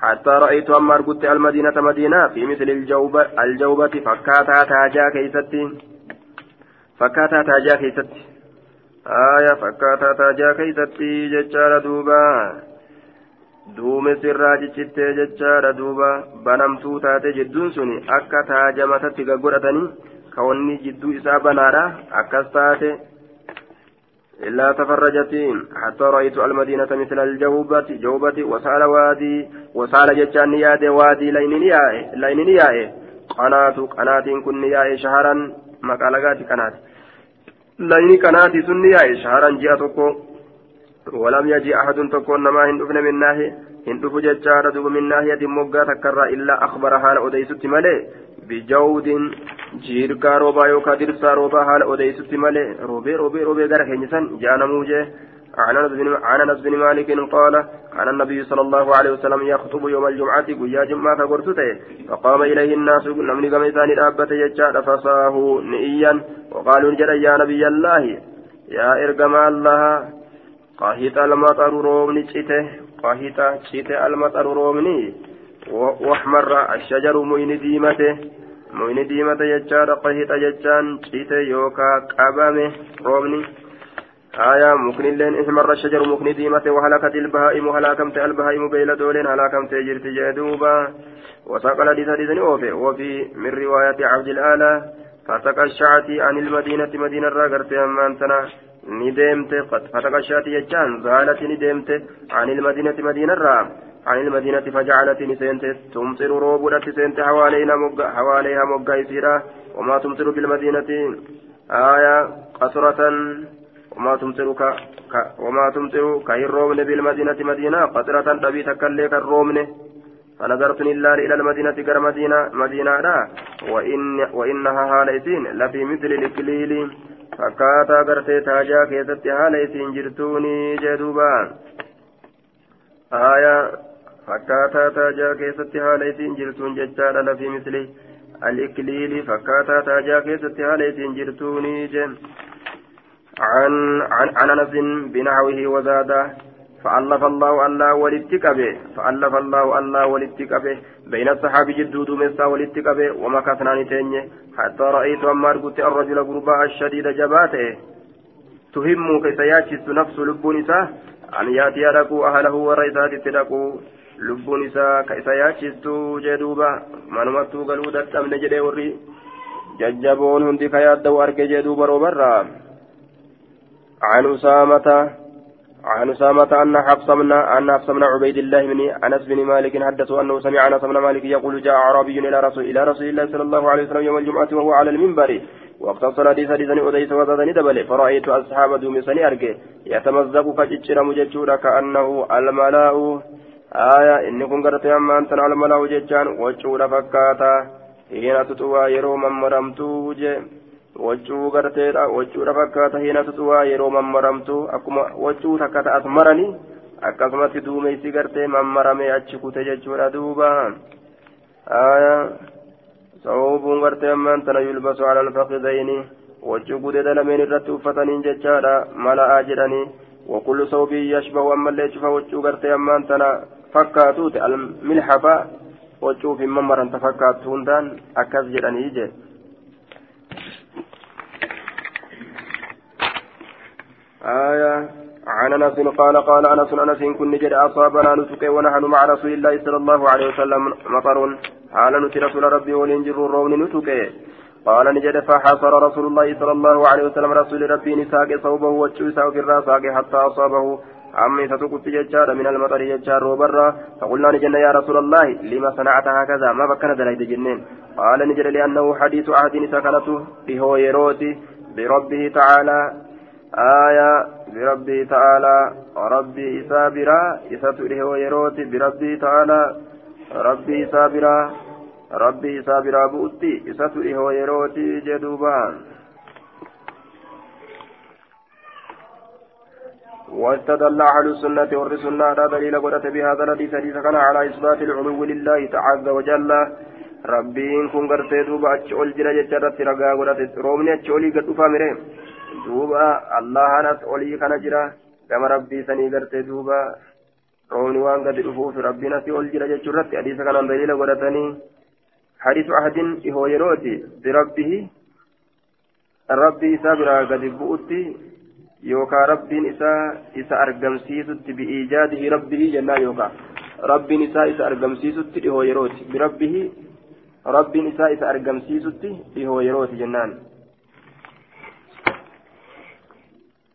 حتى رأيت أما أرقدت المدينة مدينة في مثل الجوبة الجوبة فكاتا تاجا كيستي فكاتا تاجا كيستي آية فكاتا تاجا كيستي ججار دوبا. duumessi irraa cichittee jechaadha duuba banamtuu taate jidduun suni akka taajamatatti gaggodhatanii ka wanni jidduu isaa banaadha akkas taate إلا تفرجت حتى رأيت المدينة مثل الجوبة جوبة وسال وادي وسال جتان ياد وادي لين يائه لين يائه قناة قناة كن يائه شهرا مقالقات قناة لين قناة سن يائه شهرا جاءتكو ولم يجي أحد تكون ما هندفن من ناحية هندف دوب من ناحية مقا تكرر إلا أخبرها لأديست ملي. بجود roobaa yookaan dirsaa roobaa haala odeysutti malee roobee roobee roobee gara keenya san jaanamuu jee عن أنس بن مالك قال كان النبي صلى الله عليه وسلم يخطب يوم الجمعة قيا جمعة فقرسته فقام إليه الناس نمني كما إسان الأبة فصاه نئيا. وقالوا يا نبي الله. يا إرقم الله. قاهت المطر رومني شته قاهت شته المطر رومني واحمر الشجر مين ديمته muyni diimata jechaadha qahita jechaan cite yookaa qabame roobni آية مكنلين إحمر الشجر مكن ديمة وهلكت البهائم هلاكمت البهائم بيل دولين هلاكمت جرت جدوبا وساق الحديث حديث أوفي وفي من رواية عبد الآلة فتقشعت عن المدينة مدينة راقرت أمانتنا ندمت فتقشعت يجان زالت ندمت عن المدينة مدينة راقرت عن المدينة فجعلت نسنت تمطر روبودة سنت حوالينا مقا حواليها مقا يسيرا وما تمطر بالمدينة آية قصرة وما تمطر ك... ك... وما تمطر كهرومن بالمدينة مدينة قطرة تبي تكلي كالرومن فنظرت إلا إلى المدينة كر مدينة مدينة لا وإن وإنها هاليسين لفي مثل الإكليل فكاتا قرتي تاجا كيست هاليسين جرتوني جدوبان آية fakkaataa taajaa keessatti haala isiin jirtuun jechaadha lafii misli al-ikliili fakkaataa taajaa keessatti haala isiin jirtuuni jen عن عن عن انس بنحوه وزاد فألف الله الله ولتكبه فألف الله الله ولتكبه بين الصحابي جدود مسا ولتكبه ومكثنا نتني حتى رأيت أما قلت الرجل غرباء الشديد جباته تهم كيسياتشت نفس لبونسا أن يأتي لكو أهله ورئيسات تلقوا lubbuun isaa ka isa yaachistuu jee duuba manumattuu galuu dadhabne jedhee warri jajjaboon hundi ka yaadda'u arge jee duuba roobarraa عن أسامة عن أسامة أن حفص بن أن حفص بن عبيد الله بن أنس بن مالك حدثه أنه سمع أنس بن مالك يقول جاء أعرابي إلى رسول إلى رسول الله صلى الله عليه وسلم يوم الجمعة وهو على المنبر. واقتصر حديث حديثني أديس وزادني دبل. فرأيت أصحاب دومسني أرجع. يتمزق فجتشر مجتشورا كأنه الملاء. aayaa inni kun gartee ammaan tan almalaa jechaan wacuudha fakkaata hiina tuxuwaa yeroo mammaramtuu je wachuu garteedha wachuudha fakkaata heenatu du'aa yeroo mammaramtu akkuma wachuu takka ta'as maranii akkasumatti duumessi gartee mammaramee achi kute jechuudha duuba. Sababuun gartee ammaan tana yulbasu alal faqizaini wachuu gudeeda lameen irratti uffataniin jechaadha mala'aa jedhanii wakullu sawbii yashbahu ammallee cufa wachuu gartee ammaan tana fakkaatuute almilhafa wachuuf hin mammaranta fakkaattu hundaan akkas jedhanii jedhe آية. عن أنس قال قال أنس أنس كن جد أصابنا نتقي ونحن مع رسول الله صلى الله عليه وسلم مطر. حال نتي رسول ربي ولنجر الرون نتقي قال نجد فحصر رسول الله صلى الله عليه وسلم رسول ربي نساق صوبه وجوسه في الراس حتى أصابه. عمي ستقت ججار من المطر ججار وبرا فقلنا نجن يا رسول الله لما صنعت هكذا؟ ما بكنا دلائد جنين قال نجد لأنه حديث عهد سكنته بهو يروتي بربه تعالى. آية بربه تعالى ربي إسابرا إساتره ويروتي بربه تعالى ربي إسابرا ربي إسابرا بؤتي إساتره ويروتي جدوبان واستدل أهل السنة والسنة على دليل قدرة بهذا الحديث حديث كان على إثبات العلو لله تعالى وجل. ربين كن قرتي دوبا أتشول جرى جترت رقا قدرة رومني أتشولي قد أفامره duuba allahanas olii kana jira. Gama rabbii sanii gartee duuba. Roobni waan gadi dhufuuf rabbiin asii ol jira jechuu irratti hadiisa kanaan daliila godhatanii hadiisu ahadin dhihoo yerooti birabbihi rabbii isaa biraa gadi bu'utti yookaan rabbiin isaa isa argamsiisutti bi'iijaadihi rabbihi jennaan yookaan rabbiin isaa isa argamsiisutti dhihoo yerooti birabbihi rabbiin isaa isa argamsiisutti dhihoo yerooti jennaan.